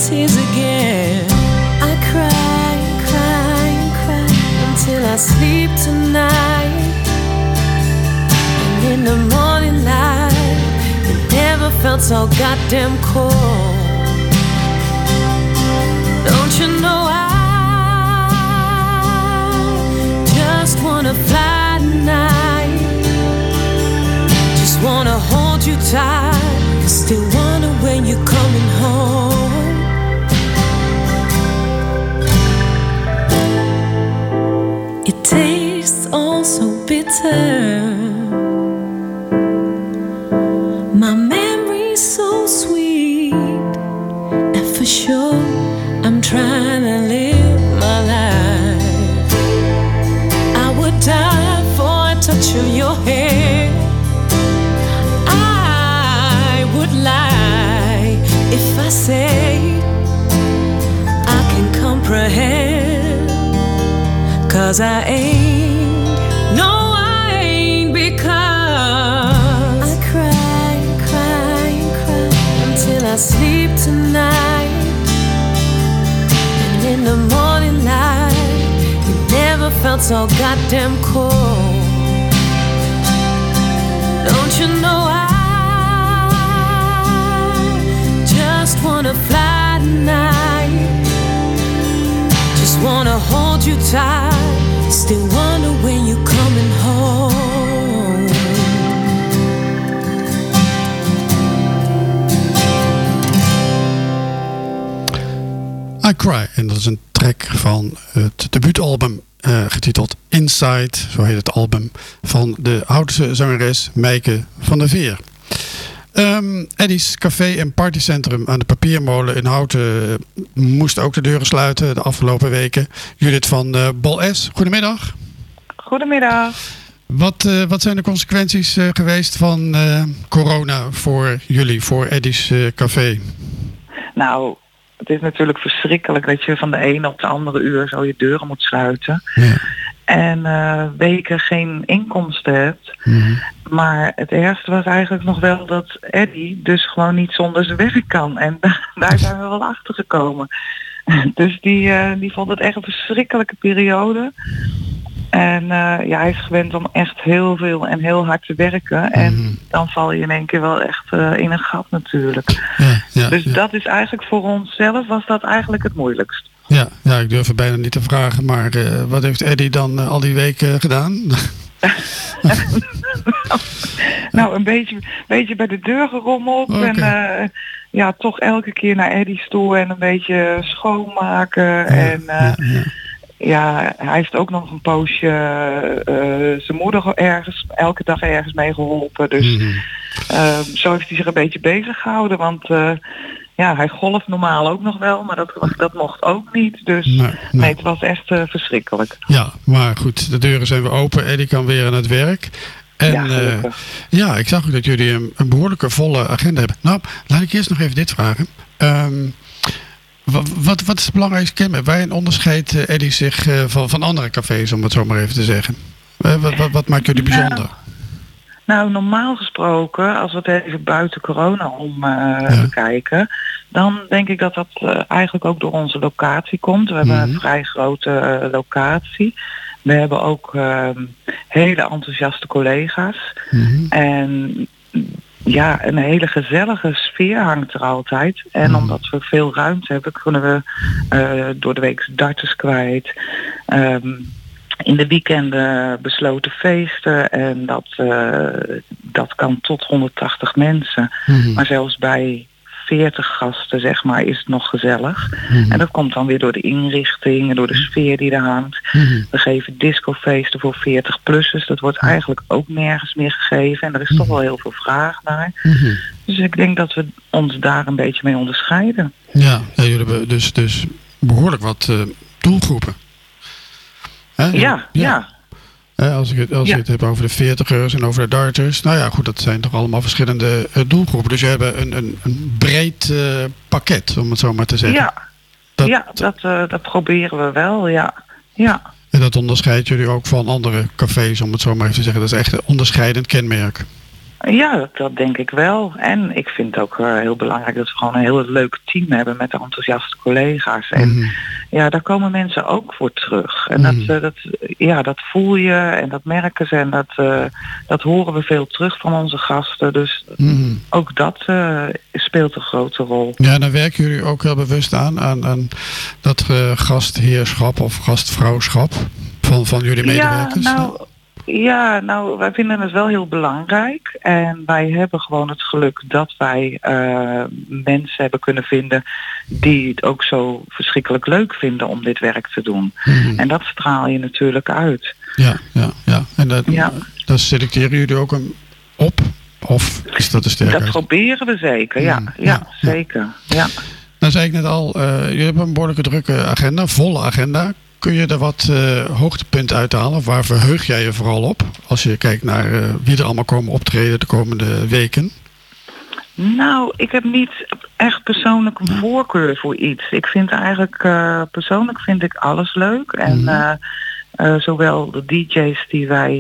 [SPEAKER 15] Tears again. I cry cry cry until I sleep tonight. And in the morning light, it never felt so goddamn cold. Don't you know I just wanna fly tonight? Just wanna hold you tight. Still wonder when you're coming home. Bitter. My memory's so sweet. And for sure, I'm trying to live my life. I would die for a touch of your hair. I would lie if I say I can comprehend. Cause I ain't, I sleep tonight. And in the morning light, you never felt so goddamn cold. Don't you know I just wanna fly tonight? Just wanna hold you tight. Still wonder when you're coming home.
[SPEAKER 8] Cry. En dat is een track van het debuutalbum eh, getiteld Inside, zo heet het album, van de oudste zangeres Meike van der Veer. Ehm Eddie's Café en Partycentrum aan de Papiermolen in Houten eh, moest ook de deuren sluiten de afgelopen weken. Judith van eh Bol S, goedemiddag.
[SPEAKER 16] Goedemiddag.
[SPEAKER 8] Wat, eh, wat zijn de consequenties eh, geweest van eh, corona voor jullie, voor Eddie's eh, Café?
[SPEAKER 16] Nou, het is natuurlijk verschrikkelijk dat je van de ene op de andere uur zo je deuren moet sluiten. En eh, weken geen inkomsten hebt. Maar het ergste was eigenlijk nog wel dat Eddie dus gewoon niet zonder zijn werk kan. En daar zijn we wel achter gekomen. Dus die, eh, die vond het echt een verschrikkelijke periode. En eh, ja, hij is gewend om echt heel veel en heel hard te werken. En dan val je in één keer wel echt eh, in een gat natuurlijk.
[SPEAKER 8] ja,
[SPEAKER 16] dus dat is eigenlijk voor onszelf was dat eigenlijk het moeilijkst.
[SPEAKER 8] Ja, ja, ik durf het bijna niet te vragen, maar eh, wat heeft Eddie dan al die weken gedaan?
[SPEAKER 16] Nou, een beetje, beetje bij de deur gerommeld.
[SPEAKER 8] Oké.
[SPEAKER 16] En ja, toch elke keer naar Eddie's toe en een beetje schoonmaken. en ja, hij heeft ook nog een poosje eh, zijn moeder ergens, elke dag ergens mee geholpen. Dus
[SPEAKER 8] Mhm.
[SPEAKER 16] eh, zo heeft hij zich een beetje bezig gehouden. Want eh, ja, hij golft normaal ook nog wel, maar dat, dat mocht ook niet. Dus
[SPEAKER 8] Nee,
[SPEAKER 16] nee, het was echt eh, verschrikkelijk.
[SPEAKER 8] Ja, maar goed, de deuren zijn weer open. Eddie kan weer aan het werk. En
[SPEAKER 16] Ja,
[SPEAKER 8] ja ik zag ook dat jullie een, een behoorlijke volle agenda hebben. Nou, laat ik eerst nog even dit vragen. Ehm, wa- wat, wat is het belangrijkste kenmerk? Waarin onderscheidt eh, Eddie zich eh, van, van andere cafés, om het zo maar even te zeggen? Eh, wat, wat, wat maakt jullie bijzonder?
[SPEAKER 16] Nou, normaal gesproken, als we het even buiten corona om eh, bekijken, dan denk ik dat dat eigenlijk ook door onze locatie komt. We hebben een vrij grote locatie. We hebben ook ehm, hele enthousiaste collega's. En ja, een hele gezellige sfeer hangt er altijd. En omdat we veel ruimte hebben, kunnen we eh, door de week darters kwijt. Ehm, in de weekenden besloten feesten en dat, eh, dat kan tot 180 mensen.
[SPEAKER 17] Mhm.
[SPEAKER 16] Maar zelfs bij 40 gasten, zeg maar, is het nog gezellig.
[SPEAKER 17] Mhm.
[SPEAKER 16] En dat komt dan weer door de inrichting en door de sfeer die er hangt. We geven discofeesten voor 40-plussers. Dat wordt eigenlijk ook nergens meer gegeven. En er is toch wel heel veel vraag naar. Dus ik denk dat we ons daar een beetje mee onderscheiden.
[SPEAKER 8] Ja, ja jullie hebben dus, dus behoorlijk wat eh, doelgroepen. Hè?
[SPEAKER 16] Ja, ja.
[SPEAKER 8] Als ik het, als
[SPEAKER 16] Ja.
[SPEAKER 8] je het hebt over de veertigers en over de darters. Nou ja, goed, dat zijn toch allemaal verschillende eh, doelgroepen. Dus je hebt een, een, een breed eh, pakket, om het zo maar te zeggen.
[SPEAKER 16] Ja, dat, ja dat, eh, dat proberen we wel, ja. Ja,
[SPEAKER 8] En dat onderscheidt jullie ook van andere cafés, om het zo maar even te zeggen. Dat is echt een onderscheidend kenmerk.
[SPEAKER 16] Ja dat, dat denk ik wel. En ik vind het ook eh, heel belangrijk dat we gewoon een heel leuk team hebben met enthousiaste collega's. En ja, daar komen mensen ook voor terug. En dat, eh, dat, ja, dat voel je en dat merken ze en dat, eh, dat horen we veel terug van onze gasten. Dus
[SPEAKER 8] Mhm.
[SPEAKER 16] ook dat speelt een grote rol.
[SPEAKER 8] Ja, dan werken jullie ook heel bewust aan, aan, aan dat gastheerschap of gastvrouwschap van, van jullie medewerkers.
[SPEAKER 16] Ja, nou, ja, nou, wij vinden het wel heel belangrijk. En wij hebben gewoon het geluk dat wij eh, mensen hebben kunnen vinden die het ook zo verschrikkelijk leuk vinden om dit werk te doen. En dat straal je natuurlijk uit.
[SPEAKER 8] Ja, ja, ja. En dat,
[SPEAKER 16] Ja.
[SPEAKER 8] daar selecteren jullie ook een op? Of is dat de
[SPEAKER 16] Dat
[SPEAKER 8] sterkheid?
[SPEAKER 16] proberen we zeker, ja.
[SPEAKER 8] Mm,
[SPEAKER 16] Ja, zeker. Ja.
[SPEAKER 8] Nou zei ik net al, eh jullie hebben een behoorlijke drukke agenda, volle agenda. Kun je er wat eh, hoogtepunten uithalen? Of waar verheug jij je vooral op? Als je kijkt naar eh, wie er allemaal komen optreden de komende weken.
[SPEAKER 16] Nou, ik heb niet echt persoonlijk een voorkeur voor iets. Ik vind eigenlijk, eh, persoonlijk vind ik alles leuk. En eh, zowel de DJ's die wij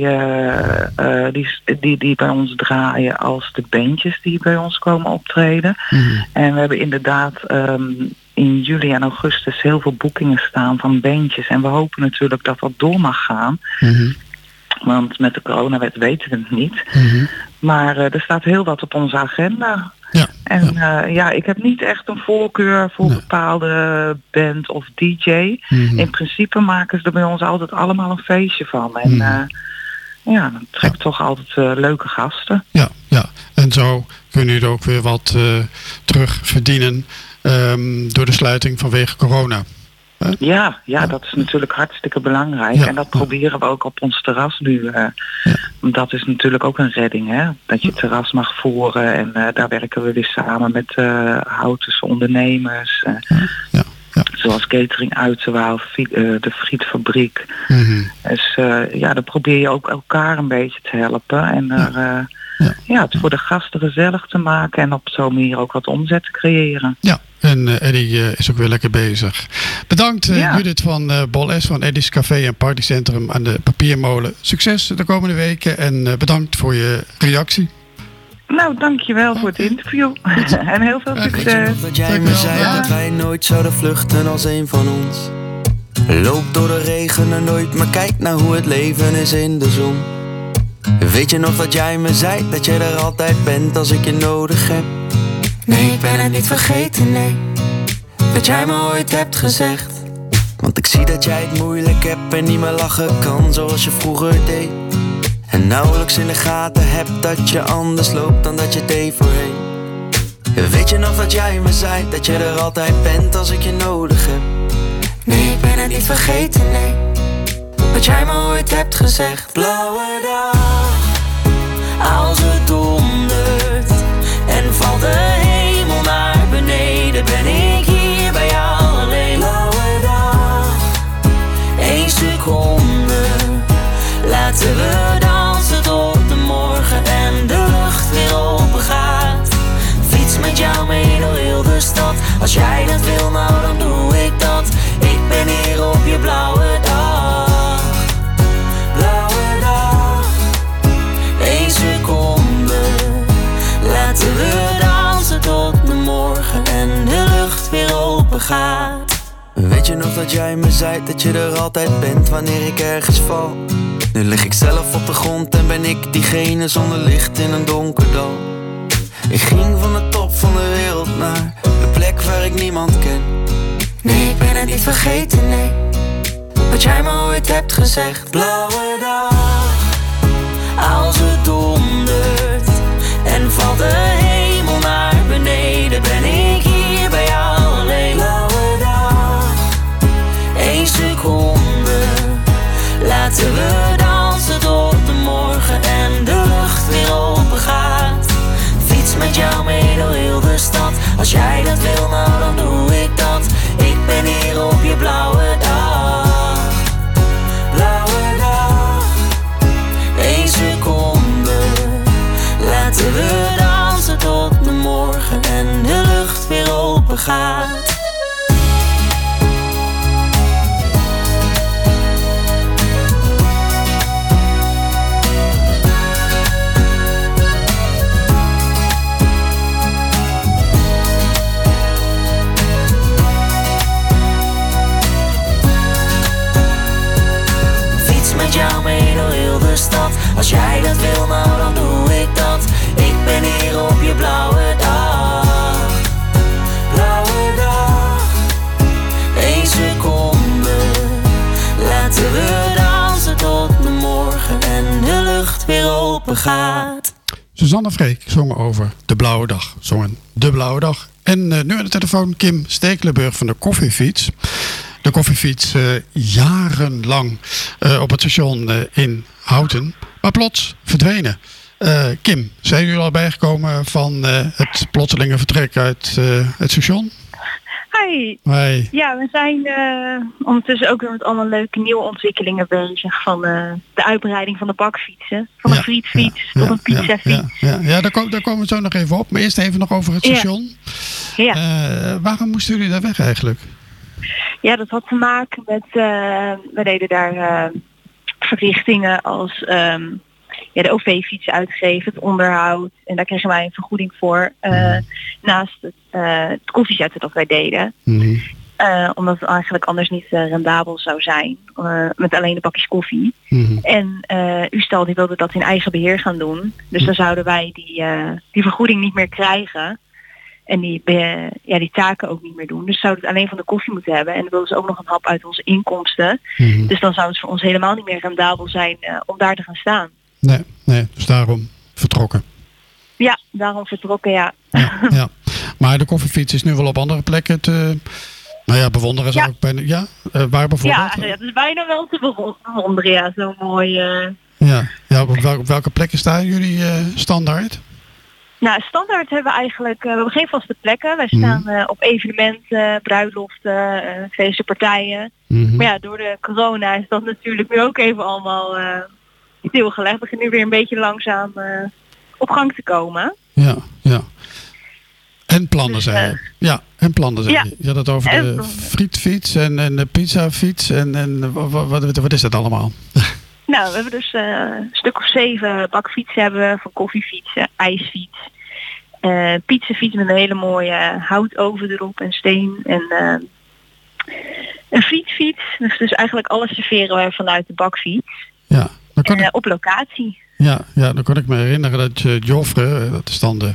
[SPEAKER 16] die, die, die bij ons draaien als de bandjes die bij ons komen optreden. En we hebben inderdaad ehm, in juli en augustus heel veel boekingen staan van bandjes. En we hopen natuurlijk dat dat door mag gaan. Want met de coronawet weten we het niet. Maar eh, er staat heel wat op onze agenda.
[SPEAKER 8] Ja,
[SPEAKER 16] en ja. ja, ik heb niet echt een voorkeur voor bepaalde band of DJ.
[SPEAKER 8] Mhm.
[SPEAKER 16] In principe maken ze er bij ons altijd allemaal een feestje van. En eh, ja, dan trekt toch altijd eh, leuke gasten.
[SPEAKER 8] Ja, ja. En zo kunnen jullie ook weer wat eh, terug verdienen ehm, door de sluiting vanwege corona.
[SPEAKER 16] Ja, ja, dat is natuurlijk hartstikke belangrijk.
[SPEAKER 8] Ja,
[SPEAKER 16] En dat proberen we ook op ons terras nu. eh, Dat is natuurlijk ook een redding, hè? Dat je terras mag voeren. En eh, daar werken we weer samen met uh, Houtense ondernemers. eh, Zoals Catering Uiterwaal, eh, de Frietfabriek. Dus eh, ja, dan probeer je ook elkaar een beetje te helpen. En er, eh, ja. het voor de gasten gezellig te maken. En op zo'n manier ook wat omzet te creëren.
[SPEAKER 8] Ja, en eh, Eddie eh, is ook weer lekker bezig. Bedankt eh,
[SPEAKER 16] Ja.
[SPEAKER 8] Judith van eh Bol S van Eddie's Café en Partycentrum aan de Papiermolen. Succes de komende weken en eh, bedankt voor je reactie.
[SPEAKER 16] Nou, dankjewel voor het interview. en heel veel succes.
[SPEAKER 17] Dat jij me zei dat wij nooit zouden vluchten als een van ons. Loop door de regen en nooit, maar kijk naar hoe het leven is in de zon. Weet je nog dat jij me zei dat jij er altijd bent als ik je nodig heb? Nee, ik ben het niet vergeten, nee. Wat jij me ooit hebt gezegd. Want ik zie dat jij het moeilijk hebt en niet meer lachen kan zoals je vroeger deed. En nauwelijks in de gaten hebt dat je anders loopt dan dat je deed voorheen. Weet je nog dat jij me zei dat je er altijd bent als ik je nodig heb? Nee, ik ben het niet vergeten, nee. Wat jij me ooit hebt gezegd. Blauwe dag, als het dondert en valt de laten we dansen tot de morgen en de lucht weer open gaat. Fiets met jou mee door heel de stad. Als jij dat wil, nou dan doe ik dat. Ik ben hier op je blauwe dag. Blauwe dag, één seconde. Laten we dansen tot de morgen en de lucht weer open gaat. Weet je nog dat jij me zei dat je er altijd bent wanneer ik ergens val? Nu lig ik zelf op de grond en ben ik diegene zonder licht in een donker dal. Ik ging van de top van de wereld naar de plek waar ik niemand ken. Nee, ik ben het niet vergeten, nee. Wat jij me ooit hebt gezegd. Blauwe dag, als Als jij dat wil, nou dan doe ik dat. Ik ben hier op je blauwe dag. Blauwe dag, één seconde. Laten we dansen tot de morgen en de lucht weer open gaat. Als jij dat wil, nou dan doe ik dat. Ik ben hier op je blauwe dag. Blauwe dag, één seconde. Laten we dansen tot de morgen en de lucht weer open gaat.
[SPEAKER 8] Suzanne Freek zong over De Blauwe Dag. Zongen De Blauwe Dag. En eh, nu aan de telefoon Kim Stekelenburg van de Koffiefiets. De Koffiefiets eh, jarenlang eh, op het station in Houten. Maar plots verdwenen. Eh, Kim, zijn jullie al bijgekomen van eh, het plotselinge vertrek uit eh, het station?
[SPEAKER 18] Hi.
[SPEAKER 8] Wij.
[SPEAKER 18] Ja, we zijn ondertussen ook weer met allemaal leuke nieuwe ontwikkelingen bezig. Van de uitbreiding van de bakfietsen. Van een frietfiets tot een pizzafiets.
[SPEAKER 8] Ja, ja daar, kom- daar komen we zo nog even op. Maar eerst even nog over het
[SPEAKER 18] Ja.
[SPEAKER 8] station.
[SPEAKER 18] Ja.
[SPEAKER 8] Waarom moesten jullie daar weg eigenlijk?
[SPEAKER 18] Ja, dat had te maken met, we deden daar verrichtingen als ehm, ja, de OV-fiets uitgeven, het onderhoud. En daar kregen wij een vergoeding voor. eh, Naast het, eh het koffiezetten dat wij deden. Eh, omdat het eigenlijk anders niet rendabel zou zijn. met alleen de bakjes koffie. En eh Ustal die wilde dat in eigen beheer gaan doen. Dus dan zouden wij die, die vergoeding niet meer krijgen. En die, eh, ja, die taken ook niet meer doen. Dus zouden het alleen van de koffie moeten hebben. En dan wilden ze ook nog een hap uit onze inkomsten. Dus dan zou het voor ons helemaal niet meer rendabel zijn eh, om daar te gaan staan.
[SPEAKER 8] Nee, nee, dus daarom vertrokken.
[SPEAKER 18] Ja, daarom vertrokken, ja.
[SPEAKER 8] ja. Maar de koffiefiets is nu wel op andere plekken te nou ja, bewonderen. Zou
[SPEAKER 18] Ja.
[SPEAKER 8] ik bijna, ja, eh, waar bijvoorbeeld?
[SPEAKER 18] Ja, het is bijna wel te bewo- bewonderen, ja. Zo mooi.
[SPEAKER 8] Ja, ja op, wel- op welke plekken staan jullie standaard?
[SPEAKER 18] Nou, standaard hebben we eigenlijk, eh, we hebben geen vaste plekken. Wij staan eh, op evenementen, bruiloften, eh feestenpartijen.
[SPEAKER 8] Mhm.
[SPEAKER 18] Maar ja, door de corona is dat natuurlijk nu ook even allemaal eh, stilgelegd. We beginnen nu weer een beetje langzaam op gang te komen.
[SPEAKER 8] Ja, ja. En plannen zijn er. Ja, en plannen zijn
[SPEAKER 18] ja.
[SPEAKER 8] er. Je had het over
[SPEAKER 18] En
[SPEAKER 8] de frietfiets en, en de pizzafiets. En, en wat, wat, wat is dat allemaal?
[SPEAKER 18] Nou, we hebben dus eh, een stuk of zeven bakfietsen hebben we, van koffiefietsen, ijsfiets. eh pizzafiets met een hele mooie houtoven erop en steen. En eh, een frietfiets. Dus, dus eigenlijk alles serveren wij vanuit de bakfiets.
[SPEAKER 8] Ja, dan kan
[SPEAKER 18] op locatie.
[SPEAKER 8] Ja, ja, dan kan ik me herinneren dat uh, Joffre, eh, dat is dan de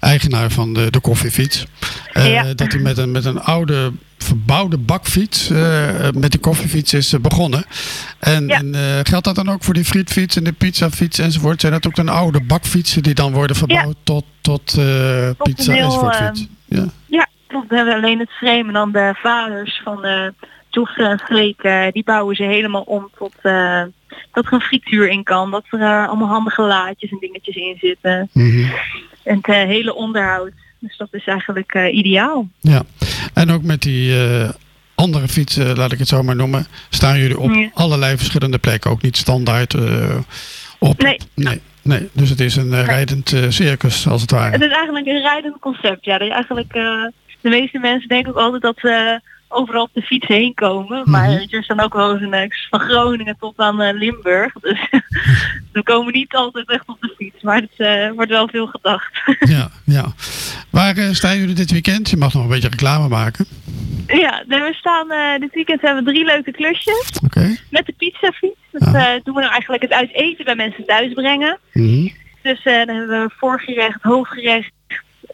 [SPEAKER 8] eigenaar van de, de koffiefiets, eh,
[SPEAKER 18] Ja.
[SPEAKER 8] dat hij met een, met een oude verbouwde bakfiets eh, met die koffiefiets is eh, begonnen. En, en eh, geldt dat dan ook voor die frietfiets en de pizzafiets enzovoort? Zijn dat ook dan oude bakfietsen die dan worden verbouwd tot, tot eh,
[SPEAKER 18] Tot
[SPEAKER 8] pizza enzovoort
[SPEAKER 18] eh?
[SPEAKER 8] Ja.
[SPEAKER 18] Ja, klopt. We hebben alleen het frame en dan de vaders van de Joffre en Freek, eh, die bouwen ze helemaal om tot eh, dat er een frituur in kan. Dat er eh, allemaal handige laadjes en dingetjes in zitten. En het eh, hele onderhoud. Dus dat is eigenlijk ideaal.
[SPEAKER 8] Ja, en ook met die andere fietsen, laat ik het zo maar noemen, staan jullie op
[SPEAKER 18] Ja.
[SPEAKER 8] allerlei verschillende plekken. Ook niet standaard op.
[SPEAKER 18] Nee.
[SPEAKER 8] nee. Nee, dus het is een rijdend circus als het ware.
[SPEAKER 18] Het is eigenlijk een rijdend concept. Ja, dat je eigenlijk, de meeste mensen denken ook altijd dat overal op de fiets heen komen. Maar
[SPEAKER 8] Mhm.
[SPEAKER 18] er staan ook wel eens een, van Groningen tot aan eh, Limburg. Dus we komen niet altijd echt op de fiets. Maar het eh, wordt wel veel gedacht.
[SPEAKER 8] Ja, ja. Waar eh, staan jullie dit weekend? Je mag nog een beetje reclame maken.
[SPEAKER 18] ja, nee, we staan dit weekend hebben we drie leuke klusjes.
[SPEAKER 8] Oké.
[SPEAKER 18] Met de pizzafiets. Dat eh, doen we nou eigenlijk het uit eten bij mensen thuis brengen.
[SPEAKER 8] Mhm.
[SPEAKER 18] Dus eh, dan hebben we voorgerecht, hoofdgerecht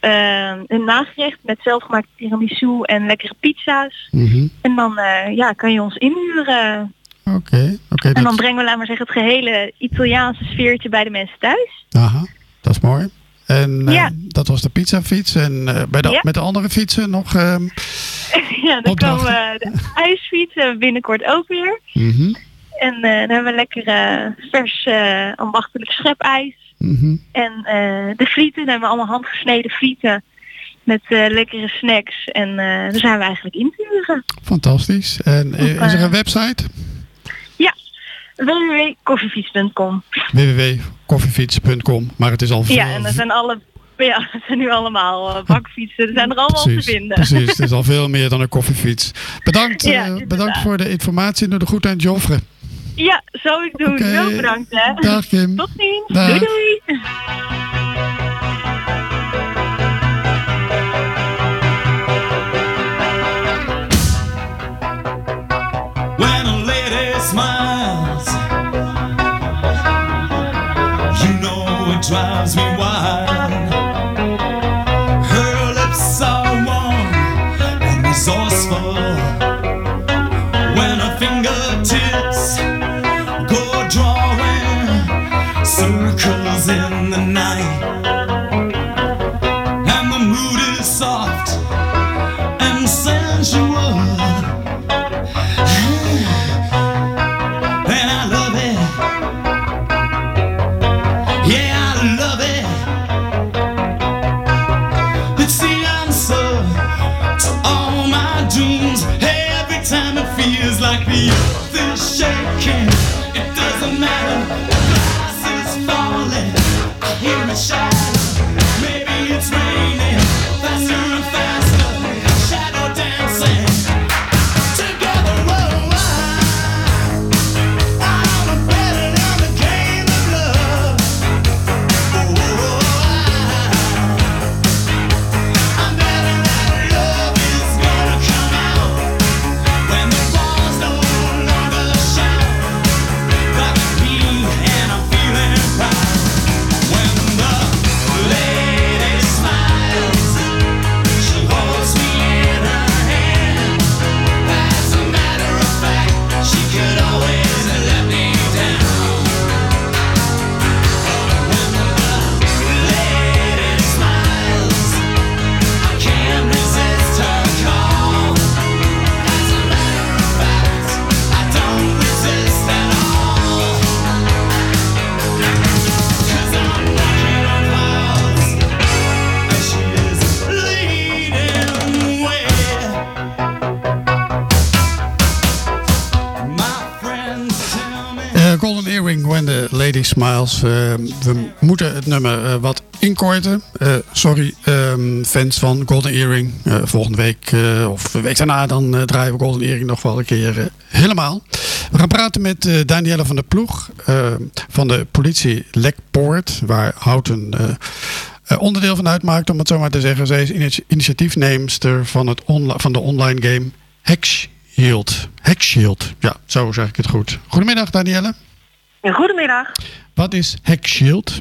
[SPEAKER 18] eh, en nagerecht met zelfgemaakte tiramisu en lekkere pizza's.
[SPEAKER 8] Mhm.
[SPEAKER 18] En dan eh, ja, kan je ons inhuren.
[SPEAKER 8] Oké, oké.
[SPEAKER 18] en dan brengen we, laat maar zeggen, het gehele Italiaanse sfeertje bij de mensen thuis.
[SPEAKER 8] Aha, dat is mooi. En eh, dat was de pizzafiets. En eh, bij de,
[SPEAKER 18] Ja.
[SPEAKER 8] met de andere fietsen nog... ehm,
[SPEAKER 18] ja, dan komen de ijsfiets hebben we binnenkort ook weer.
[SPEAKER 8] mhm,
[SPEAKER 18] En dan hebben we lekker vers ambachtelijk schepijs.
[SPEAKER 8] Mhm.
[SPEAKER 18] En eh, de frieten, dan hebben we allemaal handgesneden frieten met eh, lekkere snacks. En eh daar zijn we eigenlijk in te huren.
[SPEAKER 8] Fantastisch. En is er een website?
[SPEAKER 18] Ja, www.koffiefiets.com.
[SPEAKER 8] www.koffiefiets.com. Maar het is al veel...
[SPEAKER 18] Ja, en dat zijn alle... Ja, dat zijn nu allemaal bakfietsen. Er zijn er allemaal te vinden.
[SPEAKER 8] precies. Het is al veel meer dan een koffiefiets. Bedankt,
[SPEAKER 18] Ja,
[SPEAKER 8] bedankt voor de informatie en doe de goed aan Joffre.
[SPEAKER 18] Ja, zou ik doen. Heel bedankt hè.
[SPEAKER 8] Dag, Kim.
[SPEAKER 18] Tot ziens.
[SPEAKER 8] Dag.
[SPEAKER 18] Doei doei.
[SPEAKER 12] When a lady smiles, you know it drives me Smiles.
[SPEAKER 8] Eh, we moeten het nummer eh, wat inkorten. Eh, sorry, ehm, fans van Golden Earring. Volgende week of de week daarna dan draaien we Golden Earring nog wel een keer helemaal. We gaan praten met eh Danielle van der Ploeg van de politie Lekpoort. Waar Houten onderdeel van uitmaakt, om het zo maar te zeggen. Zij is initi- initiatiefneemster van, het van de online game. Hex Shield, ja, zo zeg ik het goed. Goedemiddag Danielle.
[SPEAKER 19] Goedemiddag.
[SPEAKER 8] Wat is Hex Shield?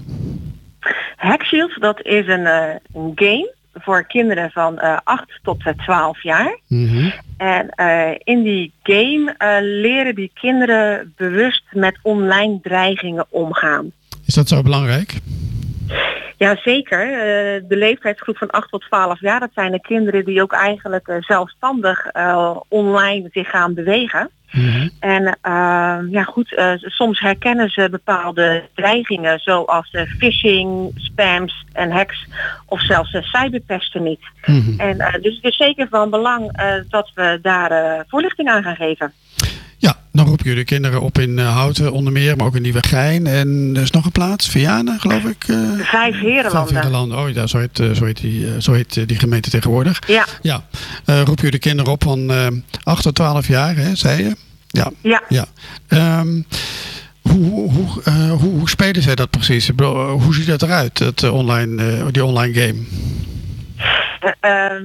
[SPEAKER 19] Hackshield, dat is een, eh, een game voor kinderen van eh 8 tot eh, 12 jaar. En eh, in die game eh, leren die kinderen bewust met online dreigingen omgaan.
[SPEAKER 8] Is dat zo belangrijk?
[SPEAKER 19] Jazeker. Eh de leeftijdsgroep van 8 tot 12 jaar, dat zijn de kinderen die ook eigenlijk eh, zelfstandig eh, online zich gaan bewegen. En eh, ja goed, eh, soms herkennen ze bepaalde dreigingen zoals eh, phishing, spams en hacks of zelfs uh, cyberpesten niet. En eh, dus het is zeker van belang eh, dat we daar eh, voorlichting aan gaan geven.
[SPEAKER 8] Dan roepen jullie kinderen op in eh, Houten onder meer, maar ook in Nieuwegein. En er is nog een plaats, Vianen geloof ik. eh,
[SPEAKER 19] Vijf herenlanden.
[SPEAKER 8] Vijf Herenlanden. Oh ja, zo heet, eh, zo heet, die, zo heet die gemeente tegenwoordig.
[SPEAKER 19] Ja.
[SPEAKER 8] Ja. Eh, roep je de kinderen op van eh 8 tot 12 jaar, hè, zei je? Ja.
[SPEAKER 19] Ja.
[SPEAKER 8] ja. Ehm, hoe, hoe, hoe, hoe, hoe spelen zij dat precies? Hoe ziet dat eruit, dat, online, die online game?
[SPEAKER 19] Eh, ehm,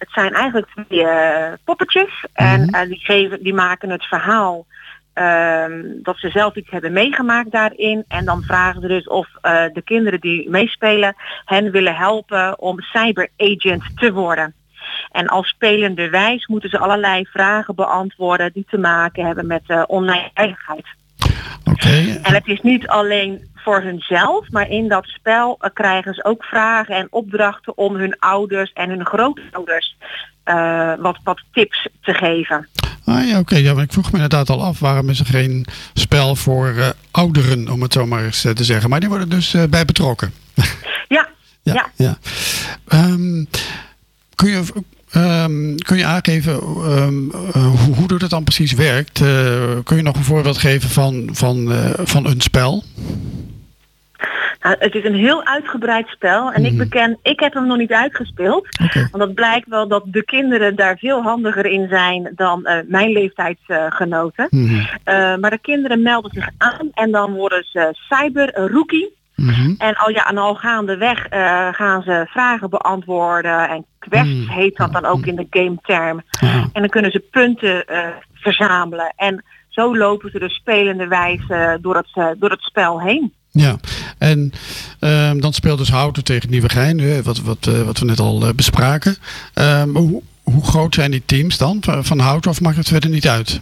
[SPEAKER 19] het zijn eigenlijk twee eh, poppetjes en eh, die, geven, die maken het verhaal ehm, dat ze zelf iets hebben meegemaakt daarin. En dan vragen ze dus of eh, de kinderen die meespelen hen willen helpen om cyberagent te worden. En als spelenderwijs moeten ze allerlei vragen beantwoorden die te maken hebben met eh, online veiligheid. En het is niet alleen voor hunzelf, maar in dat spel eh, krijgen ze ook vragen en opdrachten om hun ouders en hun grootouders eh, wat, wat tips te geven.
[SPEAKER 8] Ah ja, oké. Ja, maar ik vroeg me inderdaad al af, waarom is er geen spel voor eh, ouderen, om het zo maar eens te zeggen. Maar die worden dus bij betrokken.
[SPEAKER 19] Ja,
[SPEAKER 8] ja. ja. Ehm, kun, je, ehm, kun je aangeven eh, hoe, hoe dat dan precies werkt? Kun je nog een voorbeeld geven van, van, van een spel?
[SPEAKER 19] Nou, het is een heel uitgebreid spel en ik beken, ik heb hem nog niet uitgespeeld. Want dat blijkt wel dat de kinderen daar veel handiger in zijn dan eh, mijn leeftijdsgenoten. Eh, maar de kinderen melden zich aan en dan worden ze cyber rookie. En al ja, en al gaandeweg eh gaan ze vragen beantwoorden en quests heet dat dan ook in de game term. En dan kunnen ze punten eh, verzamelen. En zo lopen ze dus spelende wijze door het, eh, door het spel heen.
[SPEAKER 8] Ja, en ehm, dan speelt dus Houten tegen Nieuwegein, wat, wat, eh, wat we net al eh, bespraken. Ehm, hoe, hoe groot zijn die teams dan van Houten of maakt het verder niet uit?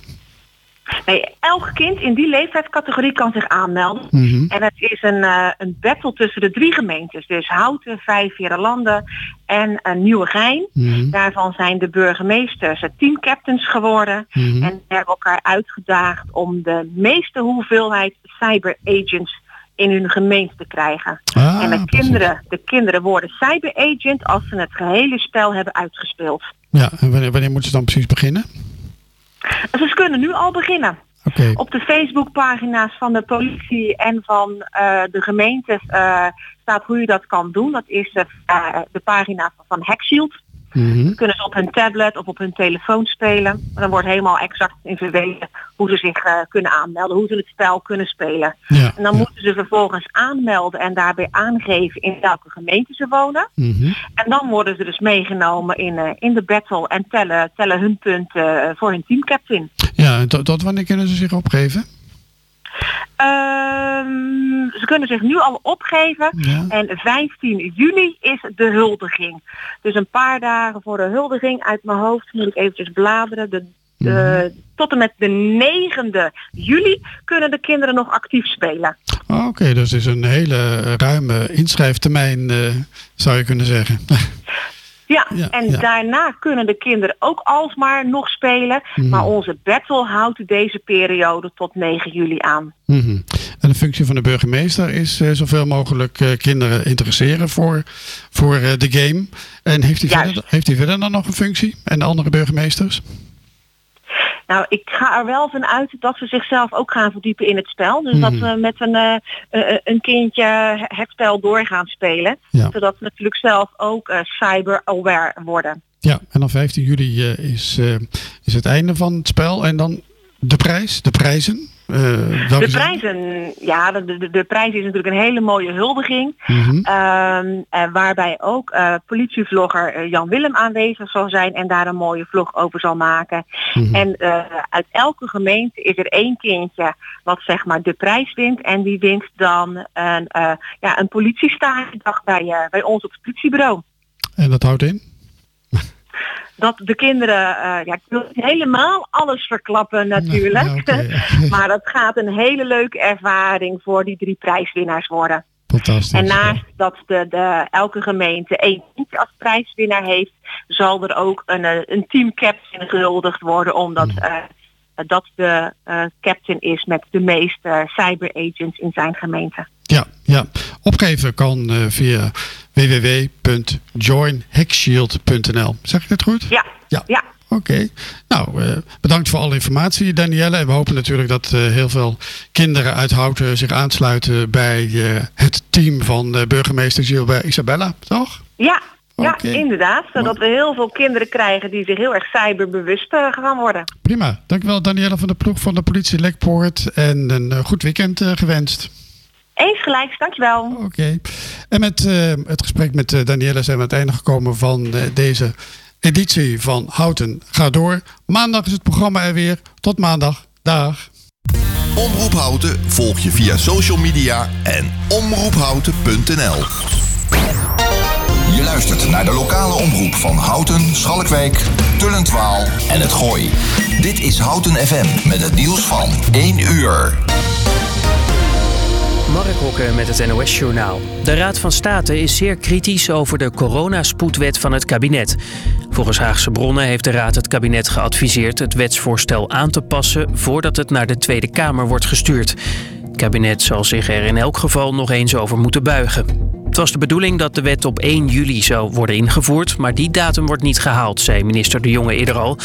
[SPEAKER 19] Nee, elk kind in die leeftijdscategorie kan zich aanmelden.
[SPEAKER 8] Mhm.
[SPEAKER 19] En het is een, eh, een battle tussen de drie gemeentes. Dus Houten, Vijf Landen en uh, Nieuwegein.
[SPEAKER 12] Mhm.
[SPEAKER 19] Daarvan zijn de burgemeesters uh, teamcaptains geworden.
[SPEAKER 12] Mhm.
[SPEAKER 19] En hebben elkaar uitgedaagd om de meeste hoeveelheid cyberagents in hun gemeente te krijgen.
[SPEAKER 8] Ah,
[SPEAKER 19] en de kinderen, de kinderen worden cyberagent als ze het gehele spel hebben uitgespeeld.
[SPEAKER 8] Ja, en wanneer, wanneer moeten ze dan precies beginnen?
[SPEAKER 19] Ze kunnen nu al beginnen.
[SPEAKER 8] Oké.
[SPEAKER 19] Op de Facebookpagina's van de politie en van eh, de gemeentes eh, staat hoe je dat kan doen. Dat is eh, de pagina van, van Dan kunnen ze op hun tablet of op hun telefoon spelen. En dan wordt helemaal exact in verwezen hoe ze zich eh, kunnen aanmelden, hoe ze het spel kunnen spelen.
[SPEAKER 8] Ja,
[SPEAKER 19] en dan moeten ze vervolgens aanmelden en daarbij aangeven in welke gemeente ze wonen. En dan worden ze dus meegenomen in, eh, in de battle en tellen, tellen hun punten eh, voor hun teamcaptain.
[SPEAKER 8] Ja, tot, tot wanneer kunnen ze zich opgeven?
[SPEAKER 19] Ehm, ze kunnen zich nu al opgeven. En 15 juni is de huldiging. Dus een paar dagen voor de huldiging uit mijn hoofd moet ik eventjes bladeren. De, de, Tot en met de 9e juli kunnen de kinderen nog actief spelen.
[SPEAKER 8] Oh, Oké, dus het is een hele ruime inschrijftermijn, eh, zou je kunnen zeggen.
[SPEAKER 19] Ja,
[SPEAKER 8] Ja,
[SPEAKER 19] en
[SPEAKER 8] ja.
[SPEAKER 19] daarna kunnen de kinderen ook alsmaar nog spelen.
[SPEAKER 8] Mhm.
[SPEAKER 19] Maar onze battle houdt deze periode tot 9 juli aan.
[SPEAKER 8] Mhm. En de functie van de burgemeester is eh, zoveel mogelijk eh, kinderen interesseren voor, voor eh, de game. En heeft hij, verder, heeft hij verder dan nog een functie? En de andere burgemeesters?
[SPEAKER 19] Nou, ik ga er wel van uit dat ze zichzelf ook gaan verdiepen in het spel. Dus
[SPEAKER 8] Mhm.
[SPEAKER 19] dat we met een, eh, eh, een kindje het spel door gaan spelen.
[SPEAKER 8] Ja.
[SPEAKER 19] Zodat ze natuurlijk zelf ook eh, cyber-aware worden.
[SPEAKER 8] Ja, en dan 15 juli eh, is, eh, is het einde van het spel. En dan de prijs, de prijzen. Eh,
[SPEAKER 19] De prijzen, ja, de, de, de prijs is natuurlijk een hele mooie huldiging. Eh, waarbij ook eh, politievlogger eh, Jan Willem aanwezig zal zijn en daar een mooie vlog over zal maken.
[SPEAKER 8] Mhm.
[SPEAKER 19] En uit elke gemeente is er één kindje wat zeg maar de prijs wint. En die wint dan een, ja, een politiestagedag bij, bij ons op het politiebureau.
[SPEAKER 8] En dat houdt in?
[SPEAKER 19] Dat de kinderen, eh, ja, ik wil niet helemaal alles verklappen natuurlijk. maar dat gaat een hele leuke ervaring voor die drie prijswinnaars worden.
[SPEAKER 8] Fantastisch.
[SPEAKER 19] En naast dat de, de, elke gemeente één kindje als prijswinnaar heeft, zal er ook een, eh, een team captain gehuldigd worden, omdat eh, dat de captain is met de meeste cyber agents in zijn gemeente.
[SPEAKER 8] Ja, ja. Opgeven kan via www.joinhackshield.nl. Zeg ik dat goed?
[SPEAKER 19] Ja.
[SPEAKER 8] Ja.
[SPEAKER 19] ja.
[SPEAKER 8] Oké. Nou, eh, bedankt voor alle informatie, Danielle. En we hopen natuurlijk dat eh, heel veel kinderen uit Houten zich aansluiten bij eh, het team van burgemeester Gilbert Isabella, toch?
[SPEAKER 19] Ja, ja inderdaad. Zodat we heel veel kinderen krijgen die zich heel erg cyberbewust gaan worden.
[SPEAKER 8] Prima. Dankjewel, Danielle van de ploeg van de politie Lekpoort. En een goed weekend gewenst.
[SPEAKER 19] Eens gelijks, dankjewel.
[SPEAKER 8] Oké. En met eh, het gesprek met eh, Danielle zijn we aan het einde gekomen van eh, deze editie van Houten Ga Door. Maandag is het programma er weer. Tot maandag. Dag.
[SPEAKER 2] Omroep Houten volg je via social media en omroephouten.nl.
[SPEAKER 3] Je luistert naar de lokale omroep van Houten, Schalkwijk, Tullentwaal en het Gooi. Dit is Houten FM met het nieuws van 1 uur.
[SPEAKER 4] Mark Hokke met het NOS-journaal. De Raad van State is zeer kritisch over de coronaspoedwet van het kabinet. Volgens Haagse bronnen heeft de Raad het kabinet geadviseerd het wetsvoorstel aan te passen voordat het naar de Tweede Kamer wordt gestuurd. Het kabinet zal zich er in elk geval nog eens over moeten buigen. Het was de bedoeling dat de wet op 1 juli zou worden ingevoerd, maar die datum wordt niet gehaald, zei minister De Jonge eerder al.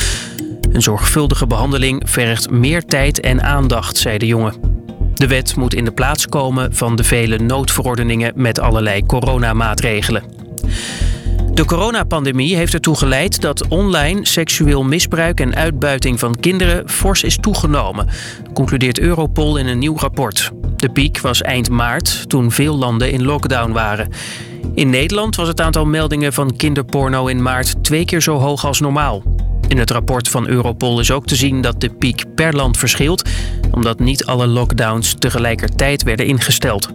[SPEAKER 4] Een zorgvuldige behandeling vergt meer tijd en aandacht, zei De Jonge. De wet moet in de plaats komen van de vele noodverordeningen met allerlei coronamaatregelen. De coronapandemie heeft ertoe geleid dat online seksueel misbruik en uitbuiting van kinderen fors is toegenomen, concludeert Europol in een nieuw rapport. De piek was eind maart, toen veel landen in lockdown waren. In Nederland was het aantal meldingen van kinderporno in maart twee keer zo hoog als normaal. In het rapport van Europol is ook te zien dat de piek per land verschilt, omdat niet alle lockdowns tegelijkertijd werden ingesteld.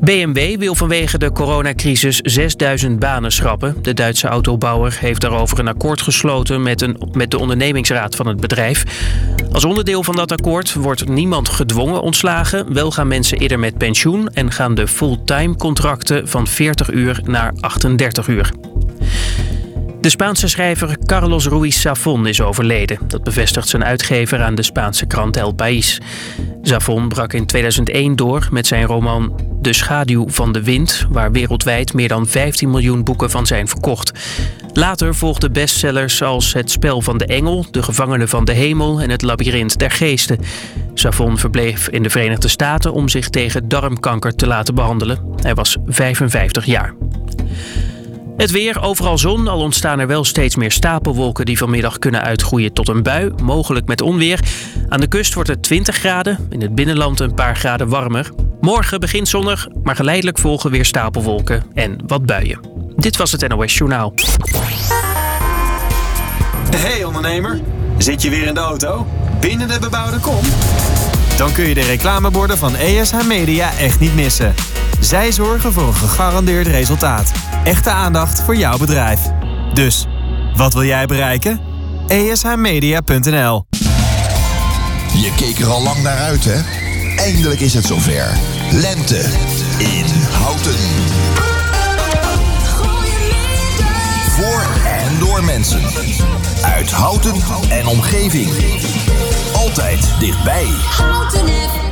[SPEAKER 4] BMW wil vanwege de coronacrisis 6000 banen schrappen. De Duitse autobouwer heeft daarover een akkoord gesloten met, een, met de ondernemingsraad van het bedrijf. Als onderdeel van dat akkoord wordt niemand gedwongen ontslagen. Wel gaan mensen eerder met pensioen en gaan de fulltime contracten van 40 uur naar 38 uur. De Spaanse schrijver Carlos Ruiz Zafón is overleden. Dat bevestigt zijn uitgever aan de Spaanse krant El País. Zafón brak in 2001 door met zijn roman De schaduw van de wind... waar wereldwijd meer dan 15 miljoen boeken van zijn verkocht. Later volgden bestsellers als Het spel van de engel... De gevangenen van de hemel en Het labyrint der geesten. Zafón verbleef in de Verenigde Staten om zich tegen darmkanker te laten behandelen. Hij was 55 jaar. Het weer, overal zon, al ontstaan er wel steeds meer stapelwolken die vanmiddag kunnen uitgroeien tot een bui, mogelijk met onweer. Aan de kust wordt het 20 graden, in het binnenland een paar graden warmer. Morgen begint zonnig, maar geleidelijk volgen weer stapelwolken en wat buien. Dit was het NOS Journaal.
[SPEAKER 11] Hey ondernemer, zit je weer in de auto? Binnen de bebouwde kom? Dan kun je de reclameborden van ESH Media echt niet missen. Zij zorgen voor een gegarandeerd resultaat. Echte aandacht voor jouw bedrijf. Dus, wat wil jij bereiken? ESHmedia.nl
[SPEAKER 3] Je keek er al lang naar uit, hè? Eindelijk is het zover. Lente in Houten. Voor en door mensen. Uit Houten en omgeving. Altijd dichtbij.
[SPEAKER 7] Houten FM.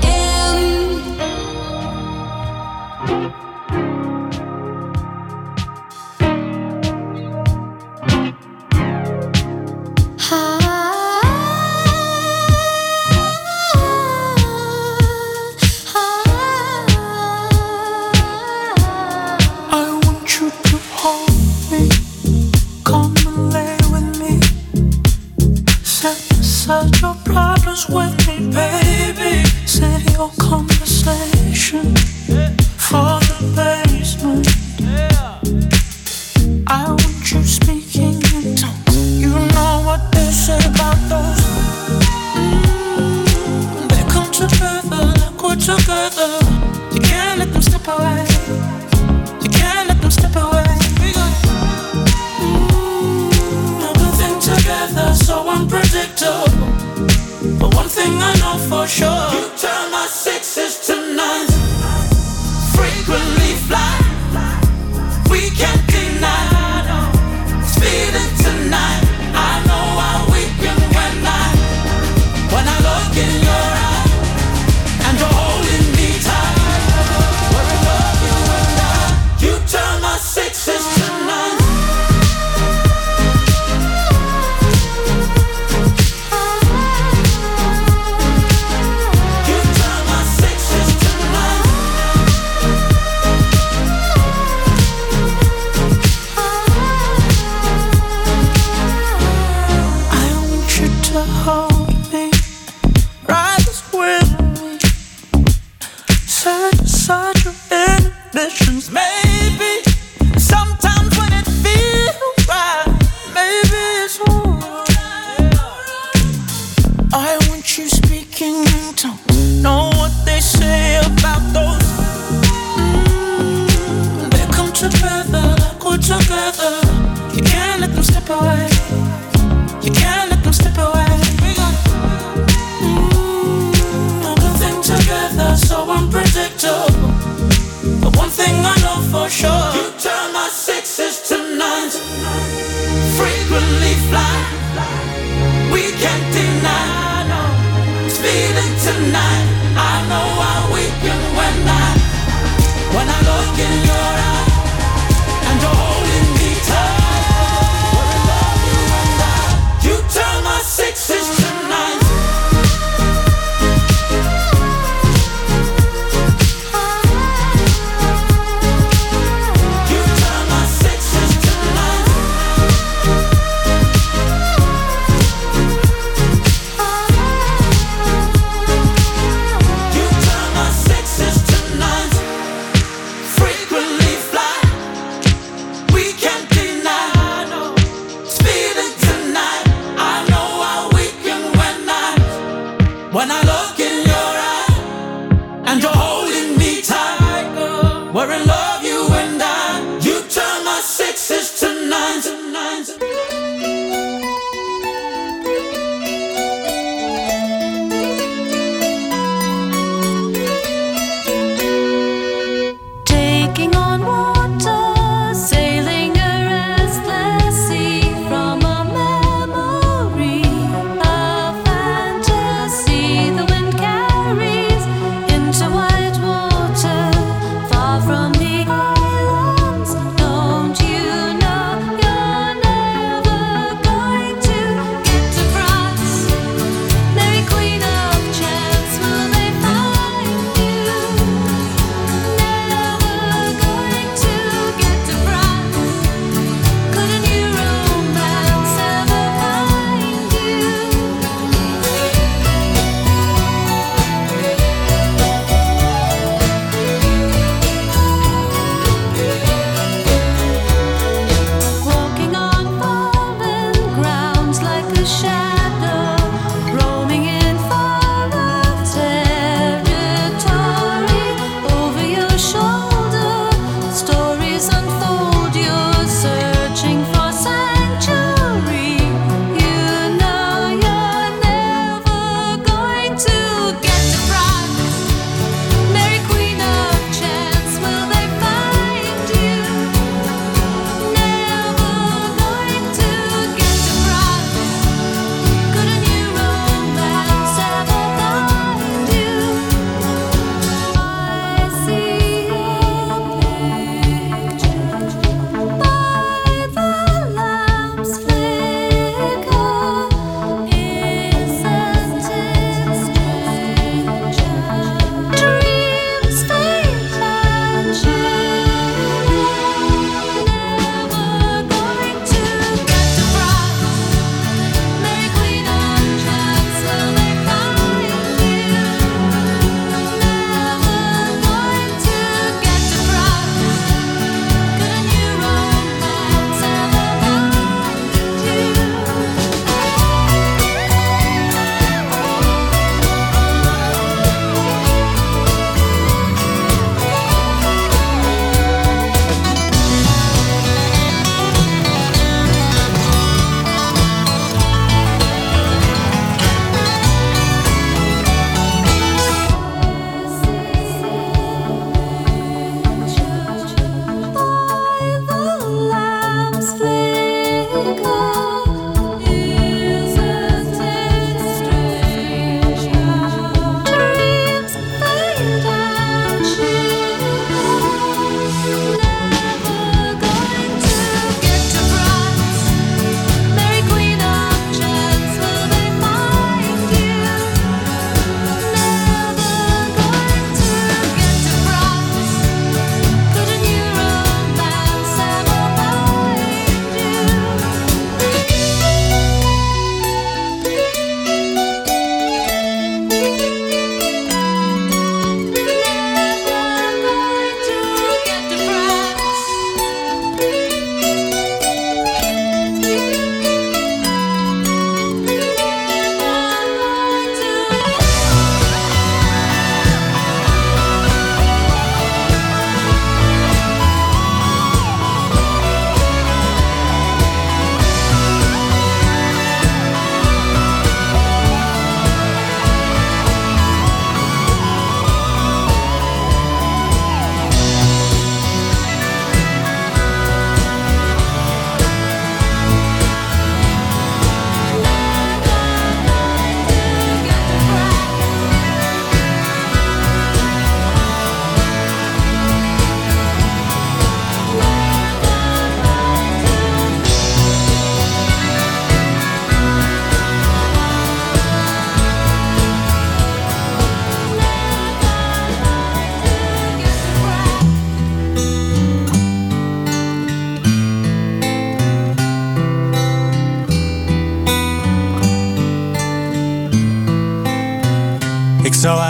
[SPEAKER 7] When I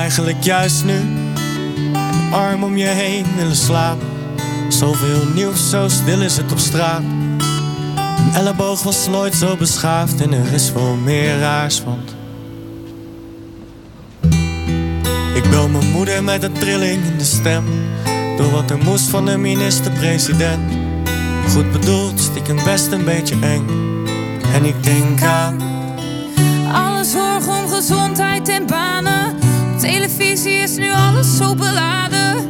[SPEAKER 20] eigenlijk juist nu. Arm om je heen willen slapen. Zoveel nieuws, zo stil is het op straat. Een elleboog was nooit zo beschaafd en er is wel meer raars, want Ik bel mijn moeder met een trilling in de stem. Door wat er moest van de minister-president. Goed bedoeld, stiekem best een beetje eng. En ik denk aan
[SPEAKER 21] Alle zorg om gezondheid en banen. Televisie is nu alles zo beladen.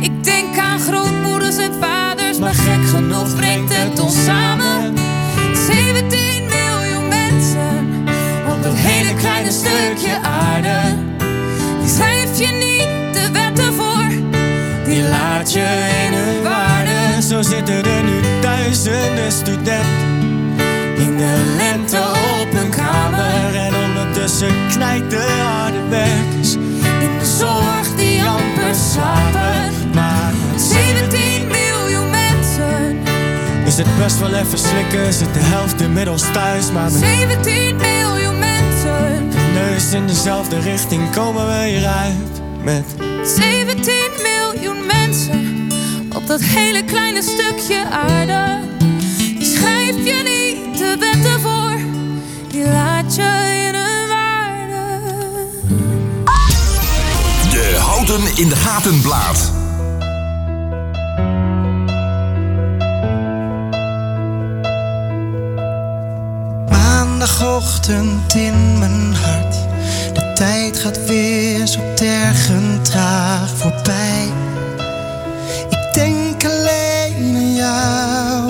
[SPEAKER 21] Ik denk aan grootmoeders en vaders, maar gek genoeg brengt het ons samen. 17 miljoen mensen op dat hele kleine stukje aarde. Die schrijf je niet de wetten voor,
[SPEAKER 20] Die laat je in hun waarde. Zo zitten er nu duizenden studenten in de lente op hun kamer. En ondertussen knijt de harde werkers amper slapen. Maar
[SPEAKER 21] 17 miljoen mensen.
[SPEAKER 20] is het best wel even slikken, zit de helft inmiddels thuis. Maar met
[SPEAKER 21] 17 miljoen mensen.
[SPEAKER 20] de neus in dezelfde richting komen we hieruit. Met
[SPEAKER 21] 17 miljoen mensen op dat hele kleine stukje aarde. Die schrijf je niet de wetten voor, die laat je In
[SPEAKER 3] de Gaten blaad.
[SPEAKER 22] Maandagochtend in mijn hart. De tijd gaat weer zo tergend traag voorbij. Ik denk alleen aan jou.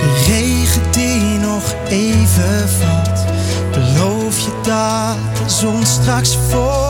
[SPEAKER 22] De regen die nog even valt. Beloof je dat zon straks voor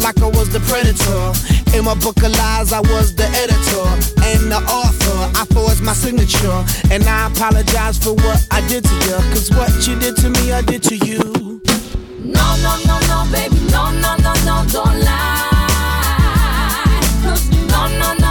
[SPEAKER 23] Like I was the predator. In my book of lies, I was the editor and the author. I forged my signature. And I apologize for what I did to you. Cause what you did to me, I did to you.
[SPEAKER 2] No, no, no, no, baby, no, no, no, no, don't lie. 'Cause no, no, no,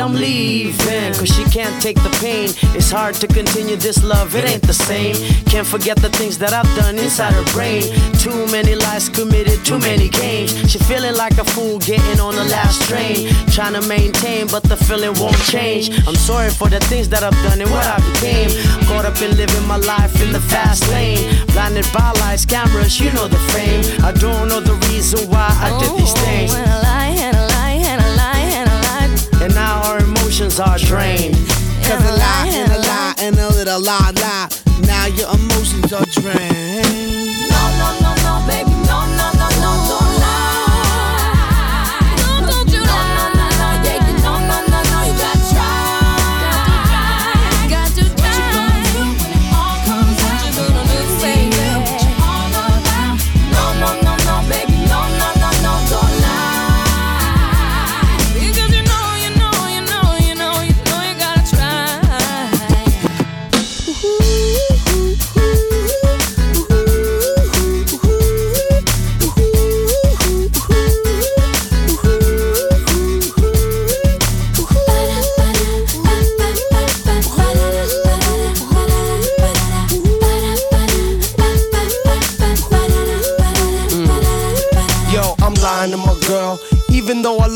[SPEAKER 24] I'm leaving cause she can't take the pain. It's hard to continue this love, it ain't the same. Can't forget the things that I've done inside her brain. Too many lies committed, too many games. She feeling like a fool getting on the last train. Trying to maintain, but the feeling won't change. I'm sorry for the things that I've done and what I became. Caught up in living my life in the fast lane. Blinded by lights, cameras, you know the fame. I don't know the reason why I did these oh, things. Emotions are drained.
[SPEAKER 23] Cause a lie and a lie and a little lie lie. Now your emotions are drained.
[SPEAKER 2] No, no, no, no, baby,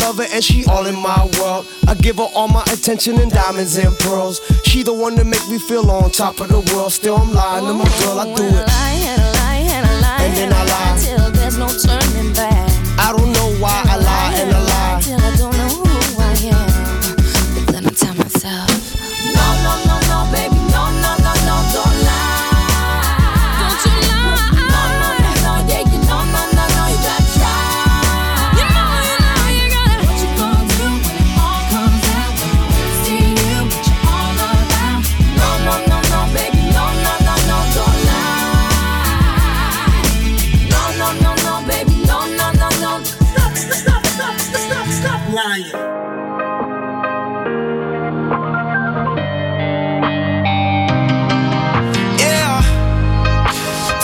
[SPEAKER 23] Even love her and she all in my world. I give her all my attention and diamonds and pearls. She the one that make me feel on top of the world. Still I'm lying to my girl, I do it.
[SPEAKER 2] lie, and a lie, lie,
[SPEAKER 23] And then I lie.
[SPEAKER 2] till there's no turning back.
[SPEAKER 23] I don't
[SPEAKER 2] lying.
[SPEAKER 23] Yeah.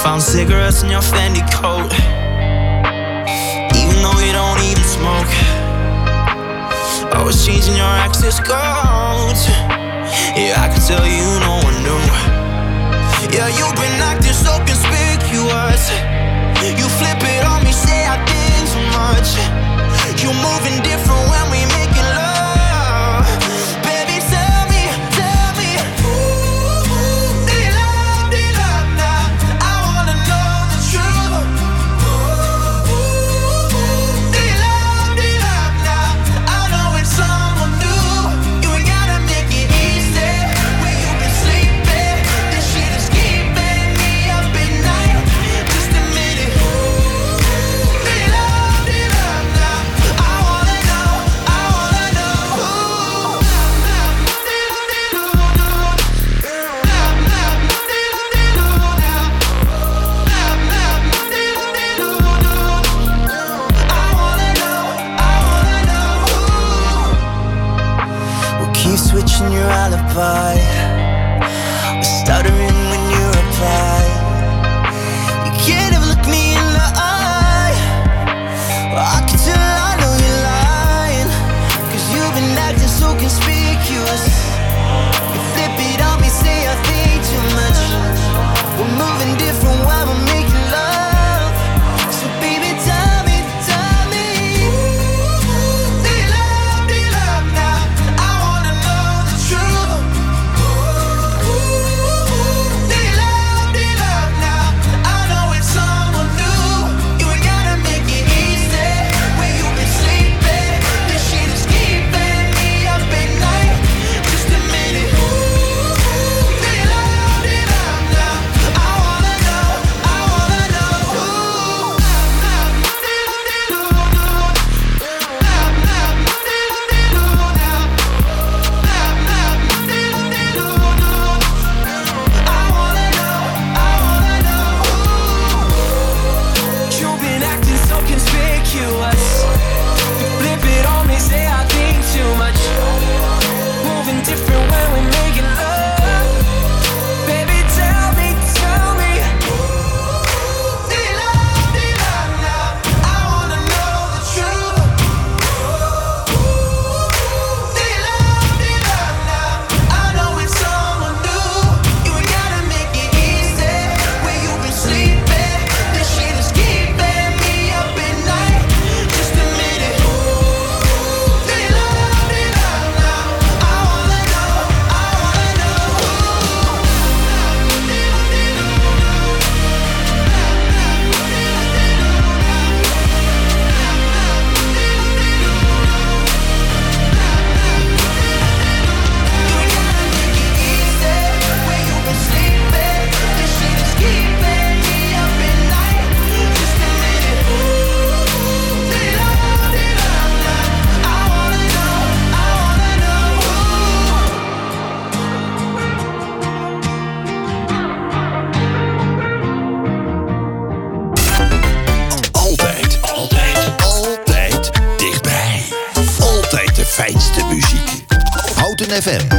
[SPEAKER 23] Found cigarettes in your Fendi coat. Even though you don't even smoke. I was changing your access codes. Yeah, I can tell you no one knew. Yeah, you've been acting so conspicuous. You flip it on me, say I did too much. You moving different
[SPEAKER 2] FM.